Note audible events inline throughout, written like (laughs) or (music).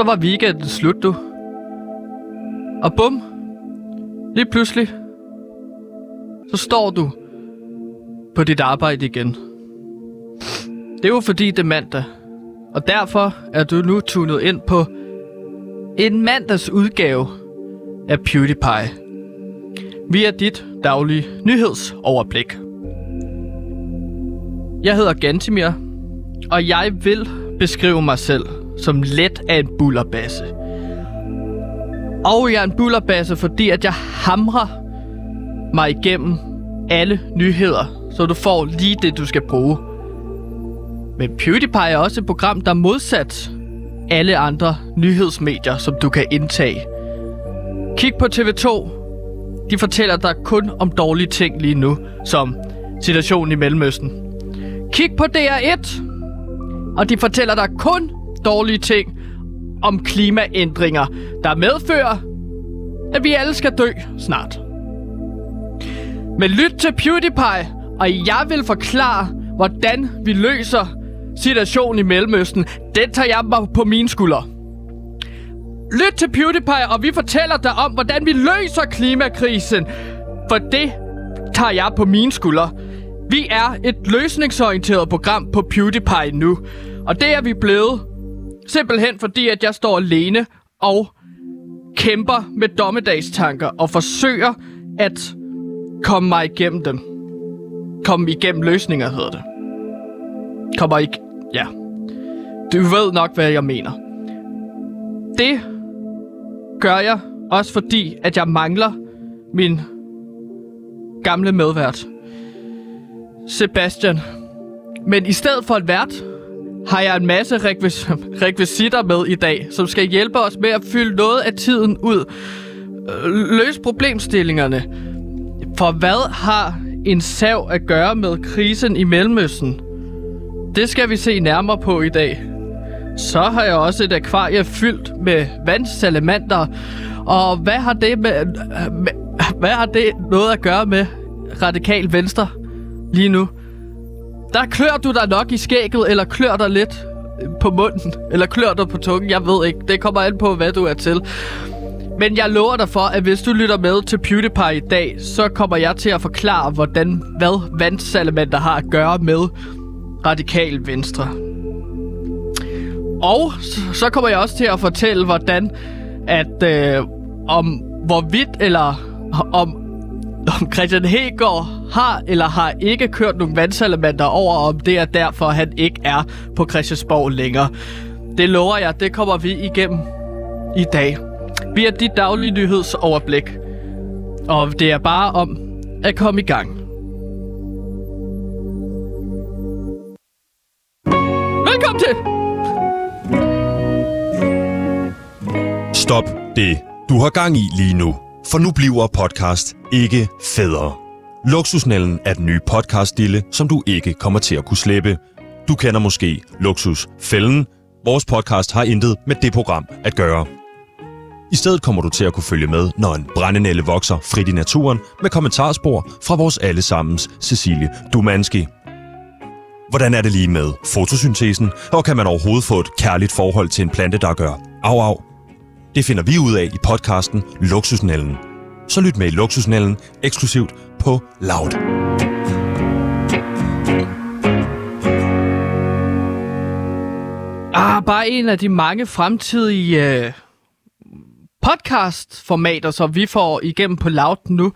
Så var weekenden slut, du. Og bum. Lige pludselig. Så står du på dit arbejde igen. Det er jo fordi det er mandag. Og derfor er du nu tunet ind på en mandags udgave af PewDiePie. Vi er dit daglige nyhedsoverblik. Jeg hedder Gantimir, og jeg vil beskrive mig selv som let af en bullerbasse. Og jeg er en bullerbasse, fordi at jeg hamrer mig igennem alle nyheder, så du får lige det, du skal bruge. Men PewDiePie er også et program, der er modsat alle andre nyhedsmedier, som du kan indtage. Kig på TV2. De fortæller dig kun om dårlige ting lige nu, som situationen i Mellemøsten. Kig på DR1, og de fortæller dig kun dårlige ting om klimaændringer, der medfører, at vi alle skal dø snart. Men lyt til PewDiePie, og jeg vil forklare, hvordan vi løser situationen i Mellemøsten. Den tager jeg mig på mine skuldre. Lyt til PewDiePie, og vi fortæller dig om, hvordan vi løser klimakrisen. For det tager jeg på mine skuldre. Vi er et løsningsorienteret program på PewDiePie nu. Og det er vi blevet. Simpelthen fordi, at jeg står alene og kæmper med dommedagstanker og forsøger at komme mig igennem dem. Komme igennem løsninger, hedder det. Kommer ikke... Ja. Du ved nok, hvad jeg mener. Det gør jeg også fordi, at jeg mangler min gamle medvært. Sebastian. Men i stedet for et vært, har jeg en masse rekvis- rekvisitter med i dag, som skal hjælpe os med at fylde noget af tiden ud. Øh, løs problemstillingerne. For hvad har en sav at gøre med krisen i Mellemøsten? Det skal vi se nærmere på i dag. Så har jeg også et akvarie fyldt med vandsalamander. Og hvad har det med, øh, med hvad har det noget at gøre med radikal venstre lige nu? Der klør du dig nok i skægget, eller klør dig lidt på munden, eller klør dig på tungen, jeg ved ikke. Det kommer an på, hvad du er til. Men jeg lover dig for, at hvis du lytter med til PewDiePie i dag, så kommer jeg til at forklare, hvordan hvad vandsalamander har at gøre med radikal venstre. Og så kommer jeg også til at fortælle, hvordan at øh, om hvorvidt eller om om Christian Hegård har eller har ikke kørt nogle vandsalamander over, om det er derfor, han ikke er på Christiansborg længere. Det lover jeg, det kommer vi igennem i dag. Vi er dit daglige nyhedsoverblik. Og det er bare om at komme i gang. Velkommen til! Stop det, du har gang i lige nu. For nu bliver podcast ikke federe. Luksusnellen er den nye podcastdille, som du ikke kommer til at kunne slippe. Du kender måske Luksusfælden. Vores podcast har intet med det program at gøre. I stedet kommer du til at kunne følge med, når en brændenælle vokser frit i naturen med kommentarspor fra vores allesammens Cecilie Dumanski. Hvordan er det lige med fotosyntesen, og kan man overhovedet få et kærligt forhold til en plante, der gør au au? Det finder vi ud af i podcasten Luksusnælden. Så lyt med i Luksusnælden eksklusivt på Loud. Ah, bare en af de mange fremtidige øh, podcast-formater, som vi får igennem på Loud nu.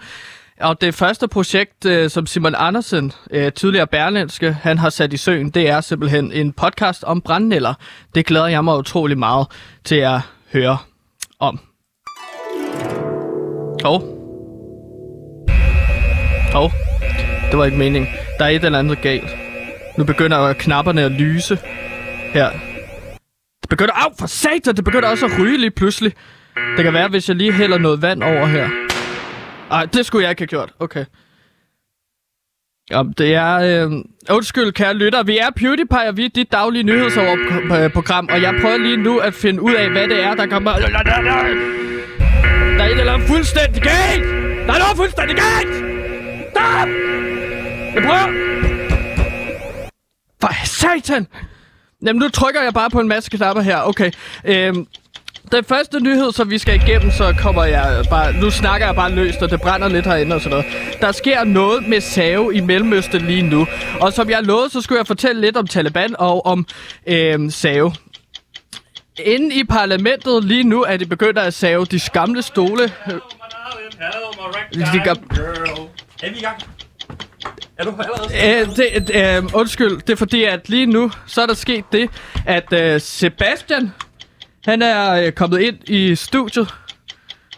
Og det første projekt, øh, som Simon Andersen, øh, tidligere Berlinske, han har sat i søen, det er simpelthen en podcast om brandnælder. Det glæder jeg mig utrolig meget til at høre om. Hov. Hov. Det var ikke meningen. Der er et eller andet galt. Nu begynder knapperne at lyse her. Det begynder... Au, for satan! Det begynder også at ryge lige pludselig. Det kan være, hvis jeg lige hælder noget vand over her. Ej, det skulle jeg ikke have gjort. Okay. Jamen, det er... Øh... Undskyld, kære lytter. Vi er PewDiePie, og vi er dit daglige nyhedsprogram. Øh, og jeg prøver lige nu at finde ud af, hvad det er, der kommer... Der er et eller andet fuldstændig galt! Der er noget fuldstændig galt! Stop! Jeg prøver... For satan! Jamen, nu trykker jeg bare på en masse knapper her. Okay. Øhm, Den første nyhed, som vi skal igennem, så kommer jeg bare... Nu snakker jeg bare løst, og det brænder lidt herinde og sådan noget. Der sker noget med save i Mellemøsten lige nu. Og som jeg lovede, så skulle jeg fortælle lidt om Taliban og om øh, save. Inde i parlamentet lige nu er de begyndt at save de gamle stole. De Er vi i gang? Er du allerede? Øh, det, øh, undskyld, det er fordi, at lige nu, så er der sket det, at øh, Sebastian, han er øh, kommet ind i studiet.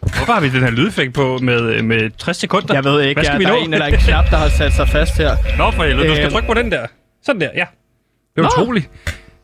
Hvorfor har vi den her lydeffekt på med, med 60 sekunder? Jeg ved ikke, Hvad skal ja, vi der nå? er en eller anden knap, der har sat sig fast her. Nå for helvede, du skal Øh, trykke på den der. Sådan der, ja. Det er Nå. utroligt.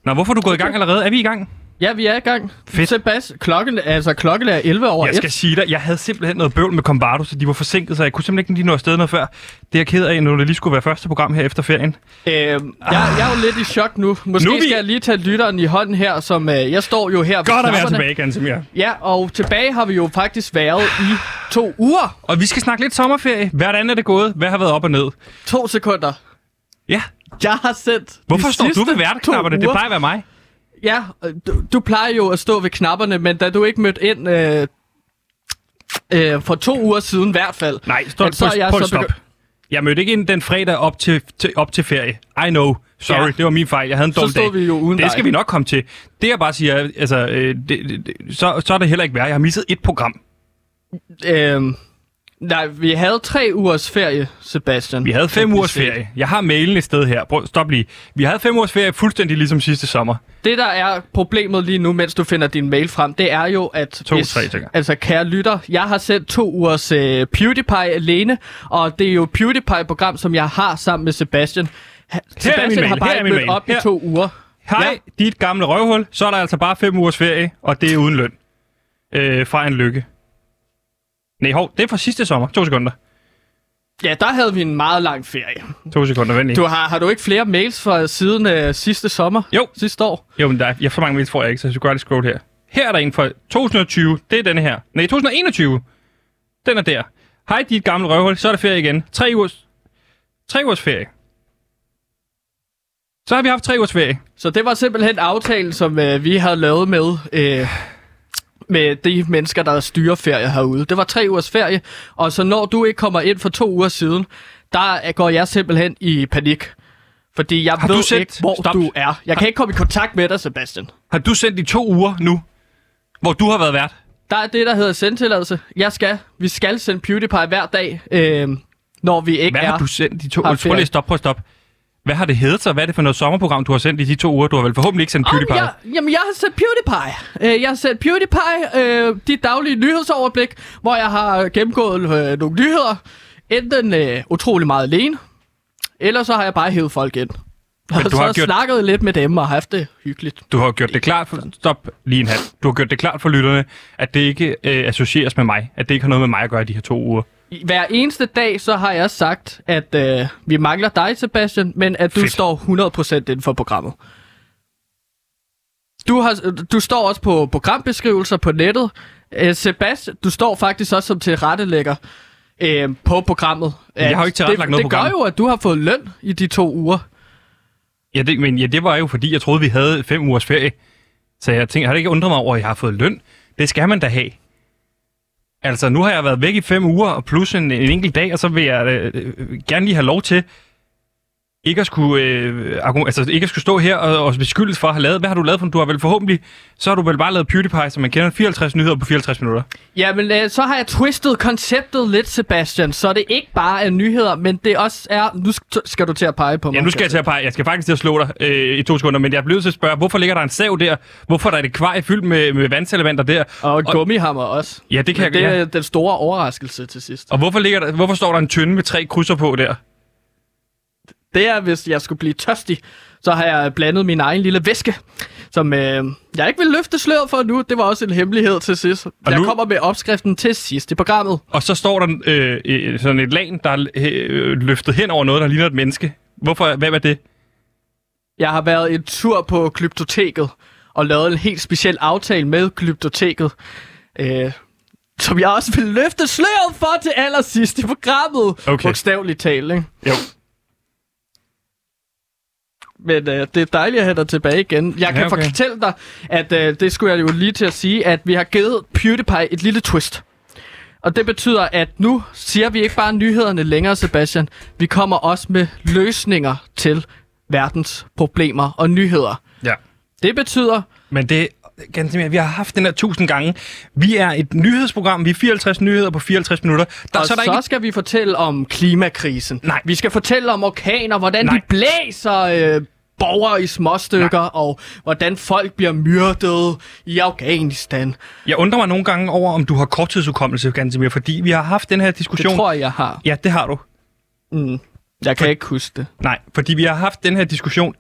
Nå, hvorfor er du gået i gang allerede? Er vi i gang? Ja, vi er i gang. Fedt. Sebastian, klokken, altså, klokken er 11 over Jeg skal 1. sige dig, jeg havde simpelthen noget bøvl med Combardo, så de var forsinket, så jeg kunne simpelthen ikke lige nå afsted noget før. Det er jeg ked af, når det lige skulle være første program her efter ferien. Øh, jeg, jeg er jo lidt i chok nu. Måske Nu vi- skal jeg lige tage lytteren i hånden her, som øh, jeg står jo her Godt at være tilbage, Gansimir. Ja, og tilbage har vi jo faktisk været i to uger. Og vi skal snakke lidt sommerferie. Hvordan er det gået? Hvad har været op og ned? To sekunder. Ja, Jeg har sendt hvorfor står du ved værteknapperne? Det plejer at være mig. Ja, du, du plejer jo at stå ved knapperne, men da du ikke mødte ind øh, øh, for to uger siden i hvert fald. Nej, stop, at så prøv, jeg prøv, så stop. begy- Jeg mødte ikke ind den fredag op til, til, op til ferie. I know. Sorry, Ja. det var min fejl. Jeg havde en Så dum stod dag. vi jo uden det dig. skal vi nok komme til. Det jeg bare siger, altså, øh, det, det, det, så, så er det heller ikke værd. Jeg har misset et program. Øh, nej, vi havde tre ugers ferie, Sebastian. Vi havde fem ugers ferie. Jeg har mailen et sted her. Prøv, stop lige. Vi havde fem ugers ferie fuldstændig ligesom sidste sommer. Det, der er problemet lige nu, mens du finder din mail frem, det er jo, at... To, tre, tænker jeg. Altså, kære lytter, jeg har sendt to ugers øh, PewDiePie alene, og det er jo PewDiePie-program, som jeg har sammen med Sebastian. Sebastian min har bare her er ikke min mødt mail. op i Her. to uger. Hej, ja. dit gamle røvhul. Så er der altså bare fem ugers ferie, og det er uden løn. Øh, fra en lykke. Nej, hov, det er fra sidste sommer. To sekunder. Ja, der havde vi en meget lang ferie. To sekunder, vent lige. Du har, har du ikke flere mails fra siden øh, sidste sommer? Jo. Sidste år? Jo, men der er, jeg for mange mails får jeg ikke, så jeg skal gøre det scroll her. Her er der en fra 2020. Det er denne her. Nej, 2021. Den er der. Hej, dit gamle røvhul. Så er der ferie igen. Tre ugers, tre ugers ferie. Så har vi haft tre ugers ferie. Så det var simpelthen aftalen, som øh, vi havde lavet med, øh, med de mennesker, der styrer ferie herude. Det var tre ugers ferie, og så når du ikke kommer ind for to uger siden, der går jeg simpelthen i panik. Fordi jeg Har ved du sendt- ikke, hvor Stop. du er. Jeg kan ikke komme i kontakt med dig, Sebastian. Har du sendt i to uger nu, hvor du har været vært? Der er det, der hedder sendtilladelse. Jeg skal, vi skal sende PewDiePie hver dag, øh, når vi ikke Hvad er... har du sendt de to har uger? Prøv lige stop, prøv stop. Hvad har det heddet sig? Hvad er det for noget sommerprogram, du har sendt i de to uger? Du har vel forhåbentlig ikke sendt PewDiePie? jeg, jamen, jeg har set PewDiePie. Øh, jeg har set PewDiePie, øh, de daglige nyhedsoverblik, hvor jeg har gennemgået øh, nogle nyheder. Enten øh, utrolig meget alene, eller så har jeg bare hævet folk ind. Og du så har har gjort- snakket lidt med dem og haft det hyggeligt. Du har gjort det klart for... Stop lige en halv. Du har gjort det klart for lytterne, at det ikke øh, associeres med mig. At det ikke har noget med mig at gøre de her to uger. Hver eneste dag, så har jeg sagt, at øh, vi mangler dig, Sebastian, men at du Fedt. står 100% inden for programmet. Du, har, du står også på programbeskrivelser på nettet. Øh, Sebastian, du står faktisk også som tilrettelægger øh, på programmet. jeg har ikke tilrettelagt det, noget Det program. gør jo, at du har fået løn i de to uger. Ja, det, men ja, det var jo fordi, jeg troede, vi havde fem ugers ferie. Så jeg tænkte, har det ikke undret mig over, at jeg har fået løn? Det skal man da have. Altså, nu har jeg været væk i fem uger, og plus en, en enkelt dag, og så vil jeg øh, øh gerne lige have lov til ikke at skulle, øh, altså, ikke at skulle stå her og, og beskyldes for at have lavet. Hvad har du lavet for? Du har vel forhåbentlig, så har du vel bare lavet PewDiePie, som man kender 54 nyheder på 54 minutter. Jamen, øh, så har jeg twistet konceptet lidt, Sebastian, så det ikke bare er nyheder, men det også er... Nu sk- skal du til at pege på mig. Ja, nu skal jeg til at pege. Jeg skal faktisk til at slå dig øh, i to sekunder, men jeg er blevet til at spørge, hvorfor ligger der en sav der? Hvorfor er der et kvaj fyldt med, med vandselementer der? Og en gummihammer også. Ja, det kan Men jeg det ja. er den store overraskelse til sidst. Og hvorfor, ligger der, hvorfor står der en tynde med tre krydser på der? Det er, hvis jeg skulle blive tørstig, så har jeg blandet min egen lille væske, som øh, jeg ikke vil løfte sløret for nu. Det var også en hemmelighed til sidst. jeg nu- kommer med opskriften til sidst i programmet. Og så står der øh, øh, sådan et lag, der er øh, løftet hen over noget, der ligner et menneske. Hvorfor? Hvad var det? Jeg har været en tur på Glyptoteket og lavet en helt speciel aftale med Glyptoteket. Øh, som jeg også vil løfte sløret for til allersidst i programmet. Okay. Bogstaveligt talt, ikke? Jo. Men øh, det er dejligt at have dig tilbage igen. Jeg kan Ja, okay. fortælle dig, at øh, det skulle jeg jo lige til at sige, at vi har givet PewDiePie et lille twist. Og det betyder, at nu siger vi ikke bare nyhederne længere, Sebastian. Vi kommer også med løsninger til verdens problemer og nyheder. Ja. Det betyder, Men det, ganske mere, vi har haft den her tusind gange. Vi er et nyhedsprogram. Vi er 54 nyheder på 54 minutter. Der, og så er der så ikke... skal vi fortælle om klimakrisen. Nej. Vi skal fortælle om orkaner, hvordan Nej. de blæser øh, borgere i småstykker, og hvordan folk bliver myrdet i Afghanistan. Jeg undrer mig nogle gange over, om du har korttidsudkommelse, ganske mere, fordi vi har haft den her Det diskussion. tror jeg, jeg har. Ja, det har du. Mm. Jeg kan ikke huske det. Nej, fordi vi har haft den her diskussion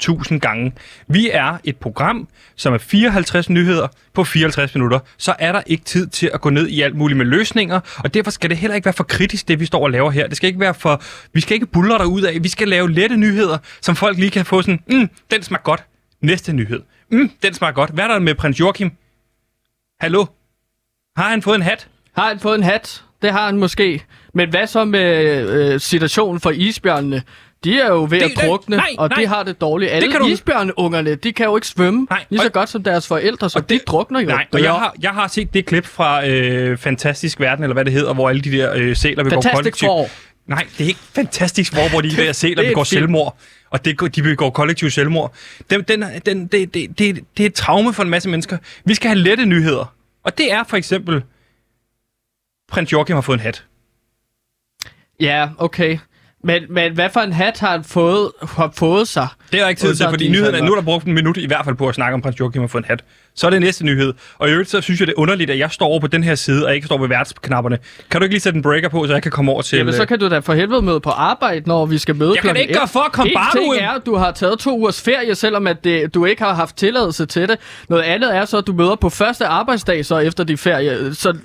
1000 gange. Vi er et program, som er 54 nyheder på 54 minutter. Så er der ikke tid til at gå ned i alt muligt med løsninger, og derfor skal det heller ikke være for kritisk, det vi står og laver her. Det skal ikke være for... Vi skal ikke buller der ud af. Vi skal lave lette nyheder, som folk lige kan få sådan, mm, den smager godt. Næste nyhed. Mm, den smager godt. Hvad er der med prins Joachim? Hallo? Har han fået en hat? Har han fået en hat? Det har han måske. Men hvad så med øh, øh situationen for isbjørnene? De er jo ved Det- at det- drukne, nej, og nej. de har det dårligt. Alle kan du- isbjørneungerne, de kan jo ikke svømme Nej, lige så og- godt som deres forældre, så og de det- drukner jo. Nej, og jeg har, jeg har set det klip fra øh, Fantastisk Verden, eller hvad det hedder, hvor alle de der øh, sæler begår kollektiv. Four. Nej, det er ikke fantastisk, hvor, hvor de (laughs) der sæler det er begår selvmord. Og det, de begår kollektiv selvmord. Den, den, den, det, det, det, det er et traume for en masse mennesker. Vi skal have lette nyheder. Og det er for eksempel, prins Joachim har fået en hat. Ja, okay. Men, men hvad for en hat har han fået, har fået sig? Det er der ikke tid til, fordi nyhederne, Sherlock. nu er der brugt en minut i hvert fald på at snakke om prins Joachim har fået en hat. Så er det næste nyhed. Og i øvrigt så synes jeg, det er underligt, at jeg står over på den her side, og ikke står ved værtsknapperne. Kan du ikke lige sætte en breaker på, så jeg kan komme over til... Jamen, så øh, kan du da for helvede møde på arbejde, når vi skal møde Jeg kan ikke gøre for at komme bare ting er, at du har taget to ugers ferie, selvom at det, du ikke har haft tilladelse til det. Noget andet er så, at du møder på første arbejdsdag, så efter din ferie. Så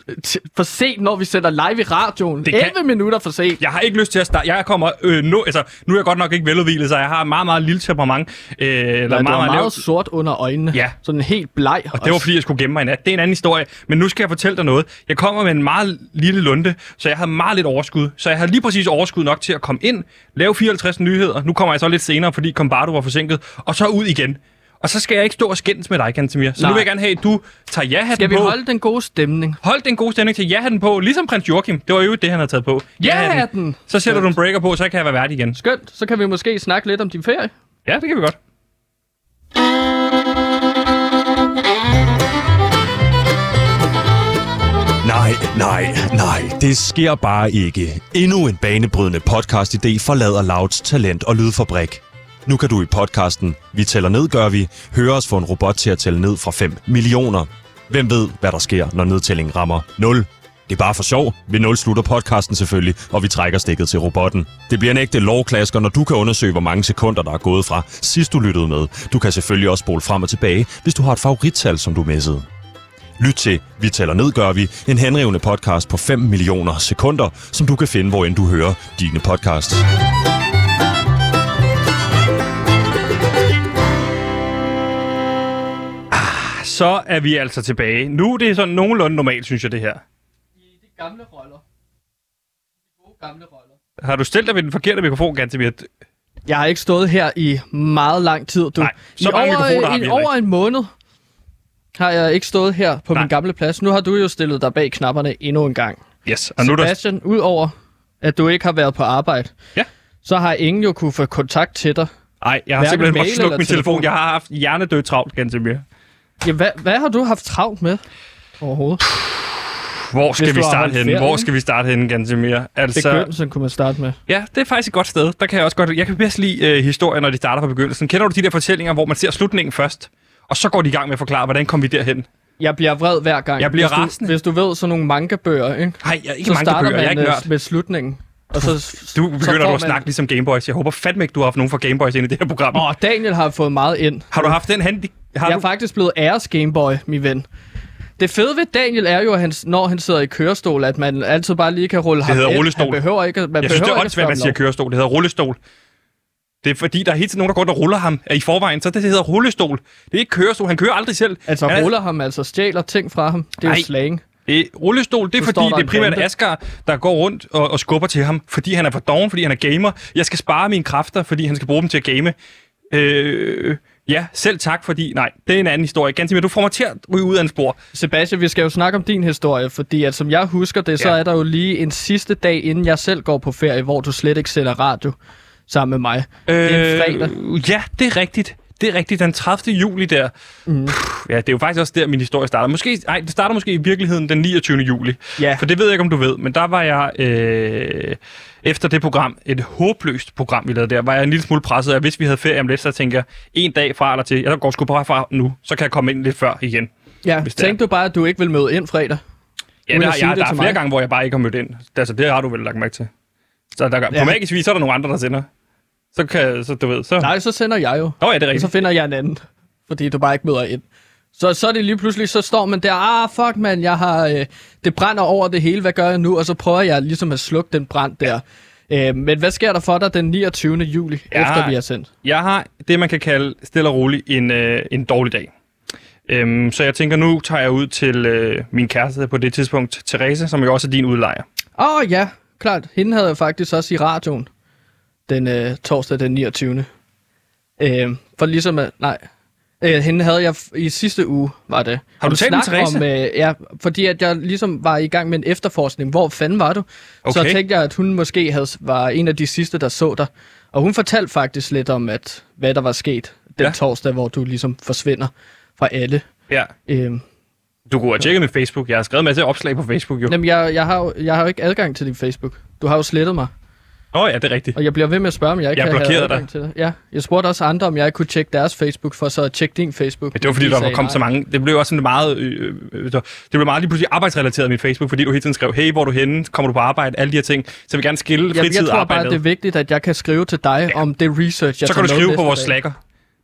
for sent, når vi sender live i radioen. Det 11 kan- minutter for sent. Jeg har ikke lyst til at starte. Jeg kommer øh, nu, altså, nu er jeg godt nok ikke veludvilet, så jeg har meget, meget lille temperament. Øh, eller Nej, meget, du er meget, meget lavt. sort under øjnene. Ja. Sådan helt bleg. Og det var fordi, jeg skulle gemme mig i nat. Det er en anden historie. Men nu skal jeg fortælle dig noget. Jeg kommer med en meget lille lunde, så jeg havde meget lidt overskud. Så jeg havde lige præcis overskud nok til at komme ind, lave 54 nyheder. Nu kommer jeg så lidt senere, fordi Combardo var forsinket. Og så ud igen. Og så skal jeg ikke stå og skændes med dig, Kantemir. Så Nej. nu vil jeg gerne have, at du tager ja-hatten Skal vi på. holde den gode stemning? Hold den gode stemning til ja-hatten på, ligesom prins Joachim. Det var jo det, han havde taget på. Ja-hatten! Så sætter du en breaker på, så kan jeg være værdig igen. Skønt. Så kan vi måske snakke lidt om din ferie. Ja, det kan vi godt. Nej, nej, nej, det sker bare ikke. Endnu en banebrydende podcast-idé forlader Louds talent- og lydfabrik. Nu kan du i podcasten Vi tæller ned, gør vi, høre os få en robot til at tælle ned fra 5 millioner. Hvem ved, hvad der sker, når nedtællingen rammer 0? Det er bare for sjov. Ved 0 slutter podcasten selvfølgelig, og vi trækker stikket til robotten. Det bliver en ægte lovklasker, når du kan undersøge, hvor mange sekunder, der er gået fra sidst du lyttede med. Du kan selvfølgelig også spole frem og tilbage, hvis du har et favorittal, som du missede. Lyt til Vi tæller ned, gør vi. En henrivende podcast på 5 millioner sekunder, som du kan finde, hvor end du hører dine podcasts. Så er vi altså tilbage. Nu er det sådan nogenlunde normalt, synes jeg, det her. I de gamle roller. De gode gamle roller. Har du stillet dig ved den forkerte mikrofon, Gantemir? Jeg har ikke stået her i meget lang tid. Du. Nej, så I over, heller over en måned har jeg ikke stået her på Nej. min gamle plads. Nu har du jo stillet dig bag knapperne endnu en gang. Yes, og nu er der... Sebastian, udover at du ikke har været på arbejde, Ja. så har ingen jo kunne få kontakt til dig. Ej, jeg har Hverken simpelthen måttet slukke min telefon. telefon. Jeg har haft hjernedød travlt, Gantemir. Ja, hvad, hvad har du haft travlt med overhovedet? Hvor skal Hvis vi starte henne? ferie, Hvor skal vi starte henne, Gantemir? Altså, Begyndelsen kunne man starte med. ja, det er faktisk et godt sted. Der kan jeg også godt... Jeg kan bedst lide øh, historier, når de starter fra begyndelsen. Kender du de der fortællinger, hvor man ser slutningen først? Og så går de i gang med at forklare, hvordan kom vi derhen? Jeg bliver vred hver gang. Jeg bliver hvis du. Hvis du ved sådan nogle manga-bøger, ikke? Nej, jeg er ikke så mange starter bøger. Jeg er man ikke nørd. med slutningen. Og så, Du så begynder får du at snakke ligesom Gameboys. Jeg håber fandme ikke, du har haft nogen fra Gameboys ind i det her program. Åh, Daniel har fået meget ind. Har du haft den handi... Har Jeg du... er faktisk blevet æres Gameboy, min ven. Det fede ved Daniel er jo, at han, når han sidder i kørestol, at man altid bare lige kan rulle ham hedder ind. rullestol. Han behøver ikke, man Jeg synes, det behøver er åndssvagt, at man siger kørestol. Det hedder rullestol. Det er fordi, der er hele tiden nogen, der går og ruller ham i forvejen, så det hedder rullestol. Det er ikke kørestol. Han kører aldrig selv. Altså Han er- ruller ham, altså stjæler ting fra ham. Det er Nej. jo slang. Øh, rullestol, det er Så fordi, det er primært bande. Asger, der går rundt og, og skubber til ham, fordi han er for doven, fordi han er gamer. Jeg skal spare mine kræfter, fordi han skal bruge dem til at game. Øh, ja, selv tak, fordi... Nej, det er en anden historie. Ganske du får mig til at ryge ud af en spor. Sebastian, vi skal jo snakke om din historie, fordi at, som jeg husker det, så Ja. er der jo lige en sidste dag, inden jeg selv går på ferie, hvor du slet ikke sender radio sammen med mig. det er en fredag. Øh, ja, det er rigtigt. Det er rigtigt, den 30. juli der. Mm. Puh, ja, det er jo faktisk også der, min historie starter. Måske, ej, det starter måske i virkeligheden den 29. juli. Ja. For det ved jeg ikke, om du ved, men der var jeg, øh, efter det program, et håbløst program, vi lavede der, var jeg en lille smule presset. Jeg vidste, vi havde ferie om lidt, så jeg tænker, en dag fra eller til, jeg går sgu bare fra nu, så kan jeg komme ind lidt før igen. Ja, hvis tænkte du bare, at du ikke vil møde ind fredag? Ja, der, jeg, det der er flere mig. gange, hvor jeg bare ikke har mødt ind. Altså, det har du vel lagt mærke til. Så der, på Ja. magisk vis, så er der nogle andre, der sender. Så kan, så du ved, så... Nej, så sender jeg jo. Nå ja, det er Og så rigtigt. finder jeg en anden, fordi du bare ikke møder ind. Så, så er det lige pludselig, så står man der, ah fuck man, jeg har, øh, det brænder over det hele, hvad gør jeg nu? Og så prøver jeg ligesom at slukke den brand der. Øh, men hvad sker der for dig den 29. juli, ja. efter vi har sendt? Jeg har det, man kan kalde stille og roligt en, øh, en dårlig dag. Øhm, så jeg tænker, nu tager jeg ud til øh, min kæreste på det tidspunkt, Therese, som jo også er din udlejer. Åh oh, ja, klart. Hende havde jeg faktisk også i radioen den øh, torsdag den 29. Øh, for ligesom at, nej, øh, hende havde jeg i sidste uge, var det. Har du talt med Therese? Om, øh, ja, fordi at jeg ligesom var i gang med en efterforskning. Hvor fanden var du? Så Okay. tænkte jeg, at hun måske havde, var en af de sidste, der så dig. Og hun fortalte faktisk lidt om, at hvad der var sket den Ja. torsdag, hvor du ligesom forsvinder fra alle. Ja. Øh, Du kunne have tjekket min Facebook. Jeg har skrevet en masse opslag på Facebook, jo. jamen, jeg, jeg, har, jo- jeg har jo ikke adgang til din Facebook. Du har jo slettet mig. Åh oh, ja, det er rigtigt. Og jeg bliver ved med at spørge, om jeg ikke Jeg kan have adgang til det. Ja, jeg spurgte også andre, om jeg ikke kunne tjekke deres Facebook, for så at tjekke din Facebook. Men det var fordi, De der var kommet så mange. Det blev også sådan meget... Øh, øh, det blev meget lige pludselig arbejdsrelateret min Facebook, fordi du hele tiden skrev, hey, hvor er du henne? Kommer du på arbejde? Alle de her ting. Så jeg vil gerne skille fritid jeg og tror arbejde bare, det er vigtigt, at jeg kan skrive til dig ja. om det research, jeg Så kan du skrive på vores slacker,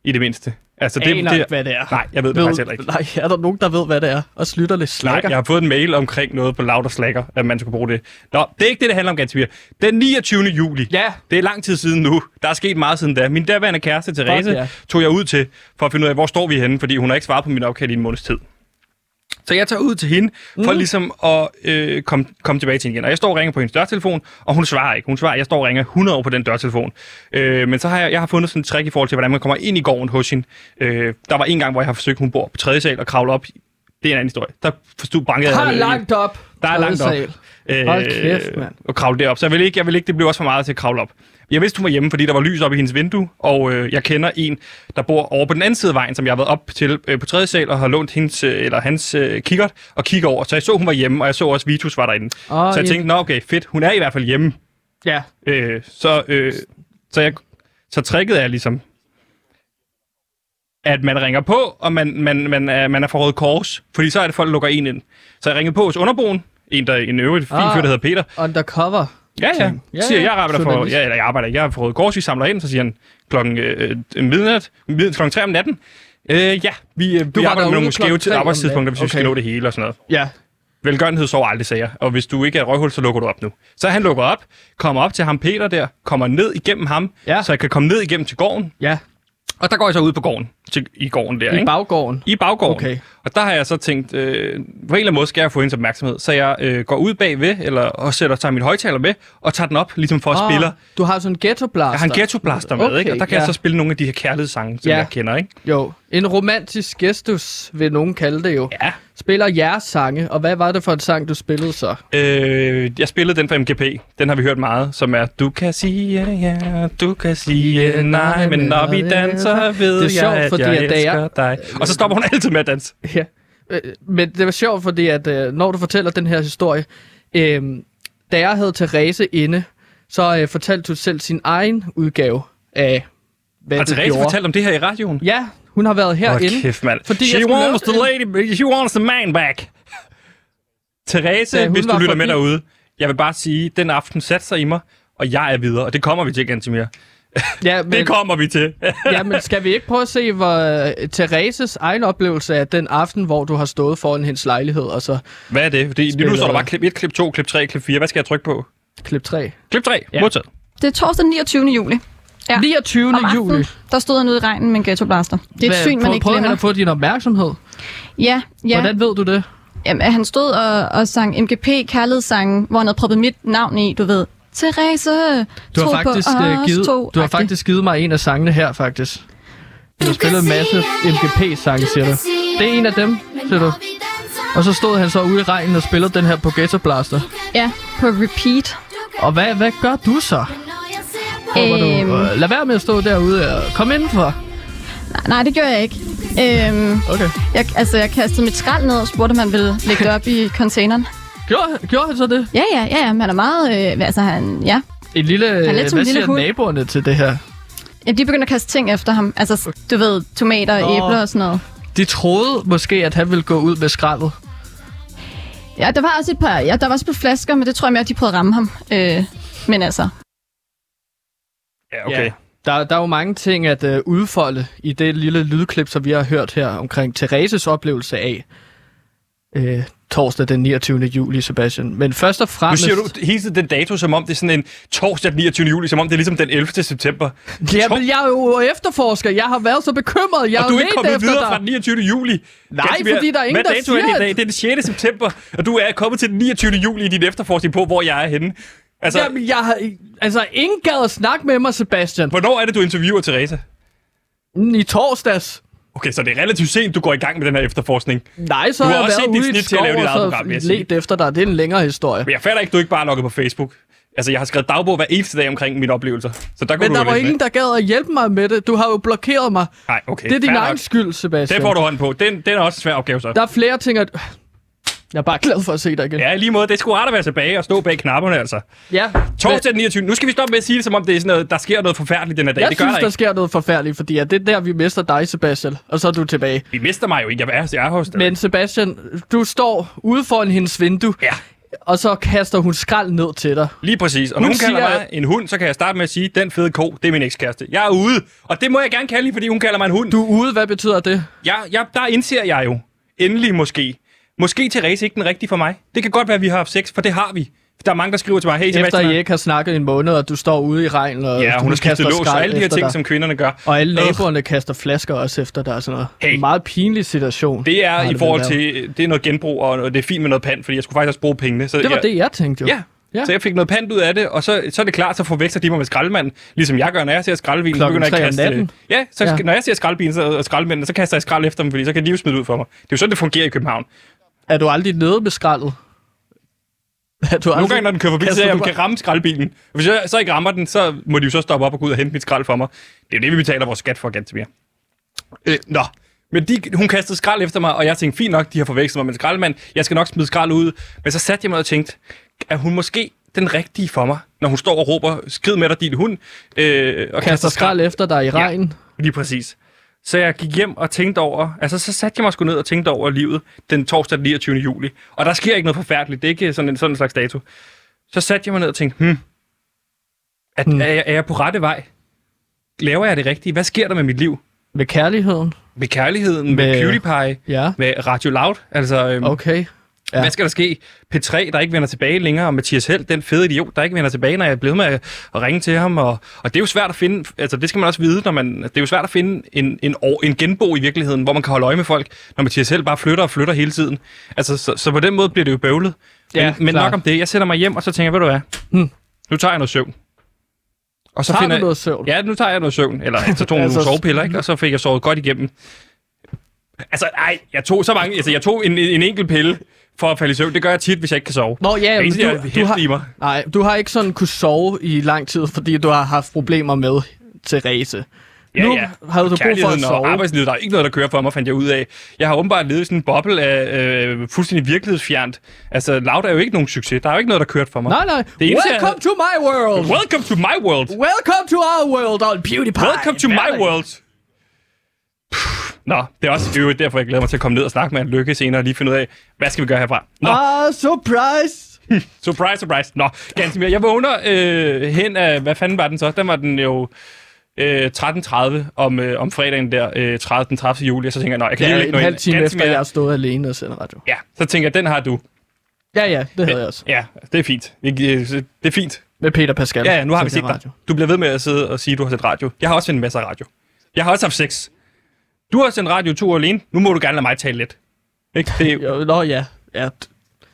i det mindste. Altså, Det, Aner ikke, hvad det er. Nej, jeg ved det faktisk heller ikke. Nej, er der nogen, der ved, hvad det er? Og slutter lidt Nej, slakker? jeg har fået en mail omkring noget på Lauter Slacker, at man skulle bruge det. Nå, det er ikke det, det handler om, Gansomir. Den 29. juli. Ja. Det er lang tid siden nu. Der er sket meget siden da. Min daværende kæreste, Therese, ja. tog jeg ud til, for at finde ud af, hvor står vi henne, fordi hun har ikke svaret på min opkald i en måneds tid. Så jeg tager ud til hende, for Mm. ligesom at øh, komme, komme tilbage til hende igen. Og jeg står og ringer på hendes dørtelefon, og hun svarer ikke. Hun svarer, jeg står og ringer 100 år på den dørtelefon. Øh, men så har jeg, jeg har fundet sådan en trick i forhold til, hvordan man kommer ind i gården hos hende. Øh, der var en gang, hvor jeg har forsøgt, hun bor på tredje sal og kravle op. Det er en anden historie. Der forstod bankede Har jeg- langt op. Der er langt op. sal. Øh, Hold kæft, mand. Og kravle derop. Så jeg vil ikke, jeg vil ikke, det blev også for meget til at kravle op. Jeg vidste, hun var hjemme, fordi der var lys op i hendes vindue, og øh, jeg kender en, der bor over på den anden side af vejen, som jeg har været op til øh, på tredje sal, og har lånt hendes, øh, eller hans øh, kikkert og kigger over. Så jeg så, hun var hjemme, og jeg så også, Vitus var derinde. Åh, så jeg ja. tænkte, nå okay, fedt, hun er i hvert fald hjemme. Ja. Øh, så, øh, så, jeg, så tricket er ligesom, at man ringer på, og man, man, man, er, man er fra Røde Kors, fordi så er det folk, der lukker en ind. Så jeg ringede på hos underboen, en, der, en øvrigt fin Ah. fyr, der hedder Peter. Undercover. Ja, ja. Ja, Så siger jeg, ja. arbejder for, ja, eller jeg arbejder, jeg er for Røde Kors, vi samler ind, så siger han klokken øh, øh, midnat, mid, klokken 3 om natten. Øh, ja, vi, øh, vi arbejder med nogle skæve arbejdstidspunkter, hvis vi skal nå det hele og sådan noget. Ja. Velgørenhed sover aldrig, sagde jeg. Og hvis du ikke er et røghul, så lukker du op nu. Så han lukker op, kommer op til ham Peter der, kommer ned igennem ham, Ja. så jeg kan komme ned igennem til gården. Ja. Og der går jeg så ud på gården, til, i gården der, I ikke? baggården. I baggården. Okay. Og der har jeg så tænkt, øh, på en eller anden måde skal jeg få hendes opmærksomhed. Så jeg øh, går ud bagved, eller og sætter, tager min højtaler med, og tager den op, ligesom for at Ah, spille. Du har sådan en ghetto blaster. Jeg har en ghetto blaster med, Okay, ikke? Og der kan ja. jeg så spille nogle af de her kærlighedssange, som Ja. jeg kender, ikke? Jo, en romantisk gestus, vil nogen kalde det jo. Ja. Spiller jeres sange, og hvad var det for en sang, du spillede så? Øh, jeg spillede den fra MGP. Den har vi hørt meget, som er Du kan sige ja, du kan sige nej, men når vi danser, ved Det er sjovt, jeg, at fordi jeg jeg- elsker dig. Og så stopper hun altid med at danse. (laughs) Ja. Øh, Men det var sjovt, fordi at, øh, når du fortæller den her historie, øh, da jeg havde Therese inde, så øh, fortalte du selv sin egen udgave af, hvad Har Therese gjorde. fortalt om det her i radioen? Ja, hun har været herinde. Hold kæft, mand. Fordi jeg She wants the lady, she wants the man back. Therese, hvis du lytter med forbi- derude, jeg vil bare sige, den aften satte sig i mig, og jeg er videre, og det kommer vi til, Gantemir. (laughs) Ja, men, Det kommer vi til. ja, men skal vi ikke prøve at se, hvor øh, Thereses egen oplevelse af den aften, hvor du har stået foran hendes lejlighed, og så Hvad er det? Fordi lige nu Spiller- står der bare klip 1, klip 2, klip 3, klip 4. Hvad skal jeg trykke på? klip 3. Klip 3. Ja. Modtaget. Det er torsdag den 29. juli. Ja. 29. Om aftenen, juli. der stod han ude i regnen med en ghettoblaster. Det er et syn, man ikke Prøver han glemmer. at få din opmærksomhed? Ja, ja. Hvordan ved du det? Jamen, han stod og, og sang MGP kærlighedssangen, hvor han havde proppet mit navn i, du ved. Therese, Du har faktisk, på øh, os givet, to. du har faktisk givet mig en af sangene her, faktisk. Du har spillet en masse MGP-sange, siger du. Det er en af dem, siger du. Og så stod han så ude i regnen og spillede den her på Ghetto Blaster. Ja, på repeat. Og hvad, hvad gør du så? Håber du, Øhm. øh, lad være med at stå derude og kom indenfor. Nej, nej, det gjorde jeg ikke. Øhm, Okay. jeg, altså, jeg kastede mit skrald ned og spurgte, om han ville lægge det op i (laughs) containeren. Gjorde, gjorde han så det? Ja, ja, ja. Han er meget... Øh, altså, han... Ja. En lille, er lidt som hvad en lille siger hund. naboerne til det her? ja. De begyndte at kaste ting efter ham. Altså, du ved, tomater, Nå. æbler og sådan noget. De troede måske, at han ville gå ud med skraldet. Ja, der var også et par... Ja, der var også et par flasker, men det tror jeg mere, at de prøvede at ramme ham. Øh, men altså... Ja, okay. Ja. Der, der er jo mange ting at øh, udfolde i det lille lydklip, som vi har hørt her omkring Thereses oplevelse af øh, torsdag den 29. juli, Sebastian. Men først og Nu fremmest... siger du hele den dato, som om det er sådan en torsdag den 29. juli, som om det er ligesom den 11. september. Ja, men jeg er jo efterforsker. Jeg har været så bekymret. Jeg og du er ikke kommet videre dig. fra den 29. juli. Nej, Ganske fordi der er ingen, Hvad der dato er det siger, i dag? Det er den 6. september, og du er kommet til den 29. juli i din efterforskning på, hvor jeg er henne. Altså, Jamen, jeg har... Altså, ingen gad at snakke med mig, Sebastian. hvornår er det, du interviewer Teresa? Mm, I torsdags. Okay, så det er relativt sent, du går i gang med den her efterforskning. Nej, så Du har jeg også været set ude i et snit til at lave skov dit eget program, let efter dig. Det er en længere historie. Men jeg fatter ikke, du ikke bare logget på Facebook. Altså, jeg har skrevet dagbog hver eneste dag omkring mine oplevelser. Så der kunne Men der var ingen, der gad at hjælpe mig med det. Du har jo blokeret mig. med. Nej, okay. Det er din egen skyld, Sebastian. Det får du hånd på. Den, den er også en svær opgave, så. Der er flere ting, at... Jeg er bare glad for at se dig igen. Ja, lige måde. Det sgu rart at være tilbage og stå bag knapperne, altså. ja. Torsdag den 29. Nu skal vi stoppe med at sige det, som om det er sådan noget, der sker noget forfærdeligt den her dag. Jeg det gør synes, der der ikke. sker noget forfærdeligt, fordi at det er der, vi mister dig, Sebastian. Og så er du tilbage. Vi mister mig jo ikke. Jeg er, jeg er hos dig. Men Sebastian, du står ude foran hendes vindue, Ja, og så kaster hun skrald ned til dig. lige præcis. Og Hun nogen kalder siger- mig en hund, så kan jeg starte med at sige, den fede ko, det er min ekskæreste. Jeg er ude, og det må jeg gerne kalde fordi hun kalder mig en hund. Du er ude, hvad betyder det? Jeg, jeg, der indser jeg jo, endelig måske, måske Therese ikke den rigtige for mig. Det kan godt være, at vi har haft sex, for det har vi. Der er mange, der skriver til mig, hey Efter Sebastian, I ikke har snakket en måned, og du står ude i regnen, og ja, hun har skiftet kaster lås og alle de her efter ting, dig. som kvinderne gør. Og alle naboerne kaster flasker også efter dig og sådan noget. Hey. En meget pinlig situation. Det er i forhold til, det er noget genbrug, og det er fint med noget pant, fordi jeg skulle faktisk også bruge pengene. Så Det var jeg, det, jeg tænkte jo. Ja. Ja. Så jeg fik noget pant ud af det, og så, så er det klart, så forveksler de mig med skraldemanden, ligesom jeg gør, når jeg ser skraldebilen. så begynder jeg at kaste, natten. Ja, så ja. når jeg ser skraldebilen så, og skraldemændene, så kaster jeg skrald efter dem, fordi så kan de jo smide ud for mig. Det er jo sådan, det fungerer i København. Er du aldrig nede med skraldet? Er du Nogle gange, når den kører forbi, så kaster ser jeg, kan ramme skraldbilen. Hvis jeg så ikke rammer den, så må de jo så stoppe op og gå ud og hente mit skrald for mig. Det er jo det, vi betaler vores skat for, ganske mere. Øh, nå, men de, hun kastede skrald efter mig, og jeg tænkte, fint nok, de har forvekslet mig med en skraldemand. Jeg skal nok smide skrald ud. Men så satte jeg mig og tænkte, er hun måske den rigtige for mig, når hun står og råber, skrid med dig, din hund, øh, og kaster skrald efter dig i regn? Lige præcis. Så jeg gik hjem og tænkte over, altså så satte jeg mig sgu ned og tænkte over livet den torsdag den 29. juli. Og der sker ikke noget forfærdeligt, det er ikke sådan en, sådan en slags dato. Så satte jeg mig ned og tænkte, hmm, at, Hmm. Er, jeg, er jeg på rette vej? Laver jeg det rigtige? Hvad sker der med mit liv? Med kærligheden? Med kærligheden, med, Med- med PewDiePie, Ja. med Radio Loud? Altså, øhm, Okay. Ja. Hvad skal der ske? P3, der ikke vender tilbage længere, og Mathias Held, den fede idiot, der ikke vender tilbage, når jeg er blevet med at, ringe til ham. Og, og det er jo svært at finde, altså det skal man også vide, når man, det er jo svært at finde en, en, en genbo i virkeligheden, hvor man kan holde øje med folk, når Mathias Held bare flytter og flytter hele tiden. Altså, så, så på den måde bliver det jo bøvlet. Men, Ja, men klart. nok om det. Jeg sætter mig hjem, og så tænker jeg, ved du hvad? Hmm. Nu tager jeg noget søvn. Og så Tager finder du noget søvn? Ja, nu tager jeg noget søvn. Eller så tog (laughs) jeg Altså, nogle sovepiller, ikke? Og så fik jeg sovet godt igennem. Altså, nej, jeg tog så mange... Altså, jeg tog en, en enkelt pille for at falde i søvn. Det gør jeg tit, hvis jeg ikke kan sove. Nå ja, men eneste, jeg du, du, i mig. har, nej, du har ikke sådan kunne sove i lang tid, fordi du har haft problemer med Therese. Ja, nu ja. havde du brug for at og sove. arbejdslivet, der er ikke noget, der kører for mig, fandt jeg ud af. Jeg har åbenbart levet i sådan en boble af øh, fuldstændig virkelighedsfjernt. Altså, Loud er jo ikke nogen succes. Der er jo ikke noget, der kørte for mig. Nej, nej. Det eneste, jeg Welcome to my world. Welcome to my world. Welcome to our world on PewDiePie. Welcome to my world. Puh. Nå, det er også øvrigt derfor, jeg glæder mig til at komme ned og snakke med en lykke senere og lige finde ud af, hvad skal vi gøre herfra? Nå, Ah, surprise. (laughs) surprise, surprise. Nå, ganske mere. Jeg vågner øh, hen af, hvad fanden var den så? Den var den jo øh, 13.30 om, øh, om fredagen der, øh, 30, den 30. juli, og så tænker jeg, nej, jeg kan Ja, lige en halv time efter, jeg har stået alene og sendt radio. Ja, så tænker jeg, den har du. Ja, ja, det havde jeg også. Ja, det er fint. Det er fint. Med Peter Pascal. Ja, ja, nu har vi set dig. Du bliver ved med at sidde og sige, at du har set radio. Jeg har også sendt en masse radio. Jeg har også haft sex. Du har sendt radio to alene. Nu må du gerne lade mig tale lidt. Ikke? Det er, Jo, nå ja. ja.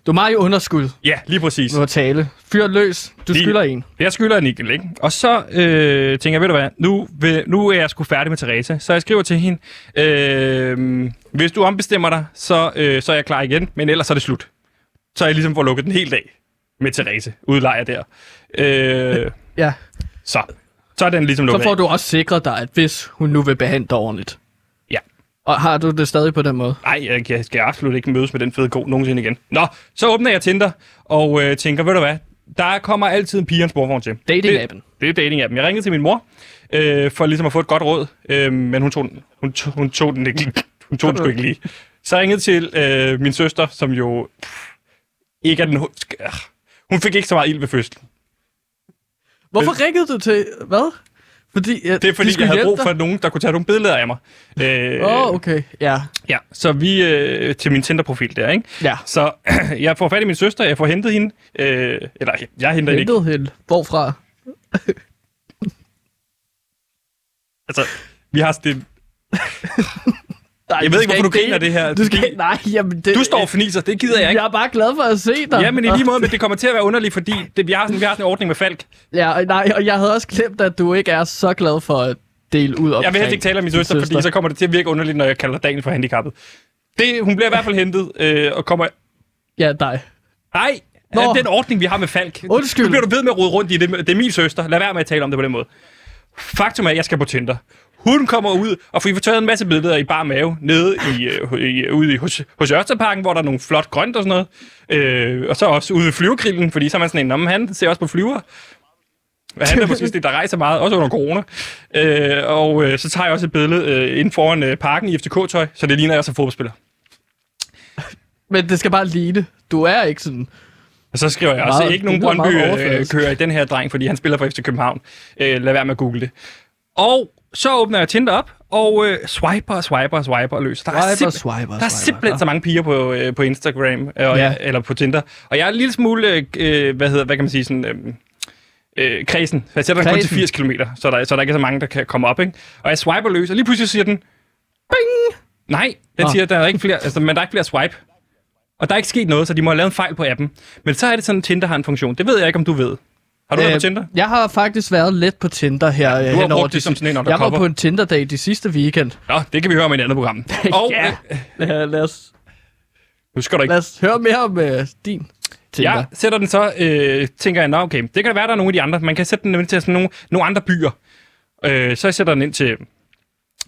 Du er meget i underskud Ja, lige præcis. på at tale. Fyr løs. Du Lige- skylder en. Jeg skylder en ikke? Og så øh, tænker jeg, ved du hvad, nu, vil, nu er jeg sgu færdig med Teresa, så jeg skriver til hende, øh, hvis du ombestemmer dig, så, øh, så er jeg klar igen, men ellers er det slut. Så er jeg ligesom får lukket den helt af med Teresa, udlejer der. Øh, Ja. så, så er den ligesom Så lukket får af. du også sikret dig, at hvis hun nu vil behandle dig ordentligt. Og har du det stadig på den måde? Nej, jeg, jeg skal absolut ikke mødes med den fede ko nogensinde igen. Nå, så åbner jeg Tinder og øh, tænker, ved du hvad, der kommer altid en pige en sporvogn til. Dating-appen. Det er dating-appen. Jeg ringede til min mor, øh, for ligesom at få et godt råd, øh, men hun tog, den- hun, tog, hun tog den ikke Hun tog den sgu ikke lige. Så jeg ringede til øh, min søster, som jo pff, ikke er den... ah, Hun fik ikke så meget ild ved fødslen. Hvorfor ringede du til... Hvad? Fordi, ja, Det er fordi, jeg havde brug for nogen, der kunne tage nogle billeder af mig. Øh, Åh, oh, okay. Ja. Ja, så vi øh, til min Tinder-profil der, ikke? Ja. Så (clears throat) jeg får fat i min søster, jeg får hentet hende. Øh, eller, jeg henter hende ikke. Hentet hende. Hvorfra? Altså, vi har sådan... (laughs) Nej, Jeg ved ikke, hvorfor du griner det her. Du skal, nej, jamen det, Du står og fniser, det gider jeg ikke. Jeg er bare glad for at se dig. Ja, men i lige måde, (laughs) men det kommer til at være underligt, fordi det, vi, har sådan, vi har sådan en ordning med Falk. Ja, nej, og jeg havde også glemt, at du ikke er så glad for at dele ud Jeg vil helst ikke tale om min din søster, fordi så kommer det til at virke underligt, når jeg kalder Daniel for handicappet. Det, hun bliver i hvert fald hentet, øh, og kommer... Ja, dig. Nej, Nå. den ordning, vi har med Falk. Undskyld. Nu bliver du ved med at rode rundt i det. Det er min søster. Lad være med at tale om det på den måde. Faktum er, at jeg skal på Tinder. Hun kommer ud, og får taget en masse billeder i bar mave, nede i, øh, i, ude i, hos, hos Ørsteparken, hvor der er nogle flot grønt og sådan noget. Øh, og så også ude i flyvergrillen, fordi så er man sådan en, om han ser også på flyver. Hvad han er måske sådan en, der rejser meget, også under corona. Øh, og øh, så tager jeg også et billede øh, inden foran øh, parken i FCK-tøj, så det ligner, jeg så fodboldspiller. Men det skal bare ligne. Du er ikke sådan... Og så skriver jeg også, Meget- ikke nogen det Brøndby øh, kører i den her dreng, fordi han spiller for FC København. Øh, lad være med at google det. Og så åbner jeg Tinder op, og øh, swiper og swiper og swiper løs. Der er, Swiper, simp- swiper, der er swiper. simpelthen så mange piger på, øh, på Instagram, øh, Ja. eller på Tinder. Og jeg er en lille smule, øh, øh, hvad hedder, hvad kan man sige, sådan... Øh, øh, kredsen. Jeg sætter den kun til Kredsen. 80 km, så der, så der ikke er så mange, der kan komme op. Ikke? Og jeg swiper løs, og lige pludselig siger den, bing! Nej, den Nå. siger, der er ikke flere, altså, men der er ikke flere swipe. Og der er ikke sket noget, så de må have lavet en fejl på appen. Men så er det sådan, at Tinder har en funktion. Det ved jeg ikke, om du ved. Har du været på Tinder? Jeg har faktisk været lidt på Tinder her. Ja, har brugt det som sådan en Jeg var undercover. på en Tinder-date de sidste weekend. Nå, det kan vi høre om i et andet program. (laughs) Og Ja. øh, Lad, os, nu skal du ikke. lad os høre mere om uh, din Tinder. Jeg sætter den så, øh, tænker jeg, nå okay, det kan da være, der er nogle af de andre. Man kan sætte den ind til sådan nogle, nogle andre byer. Øh, så jeg sætter den ind til,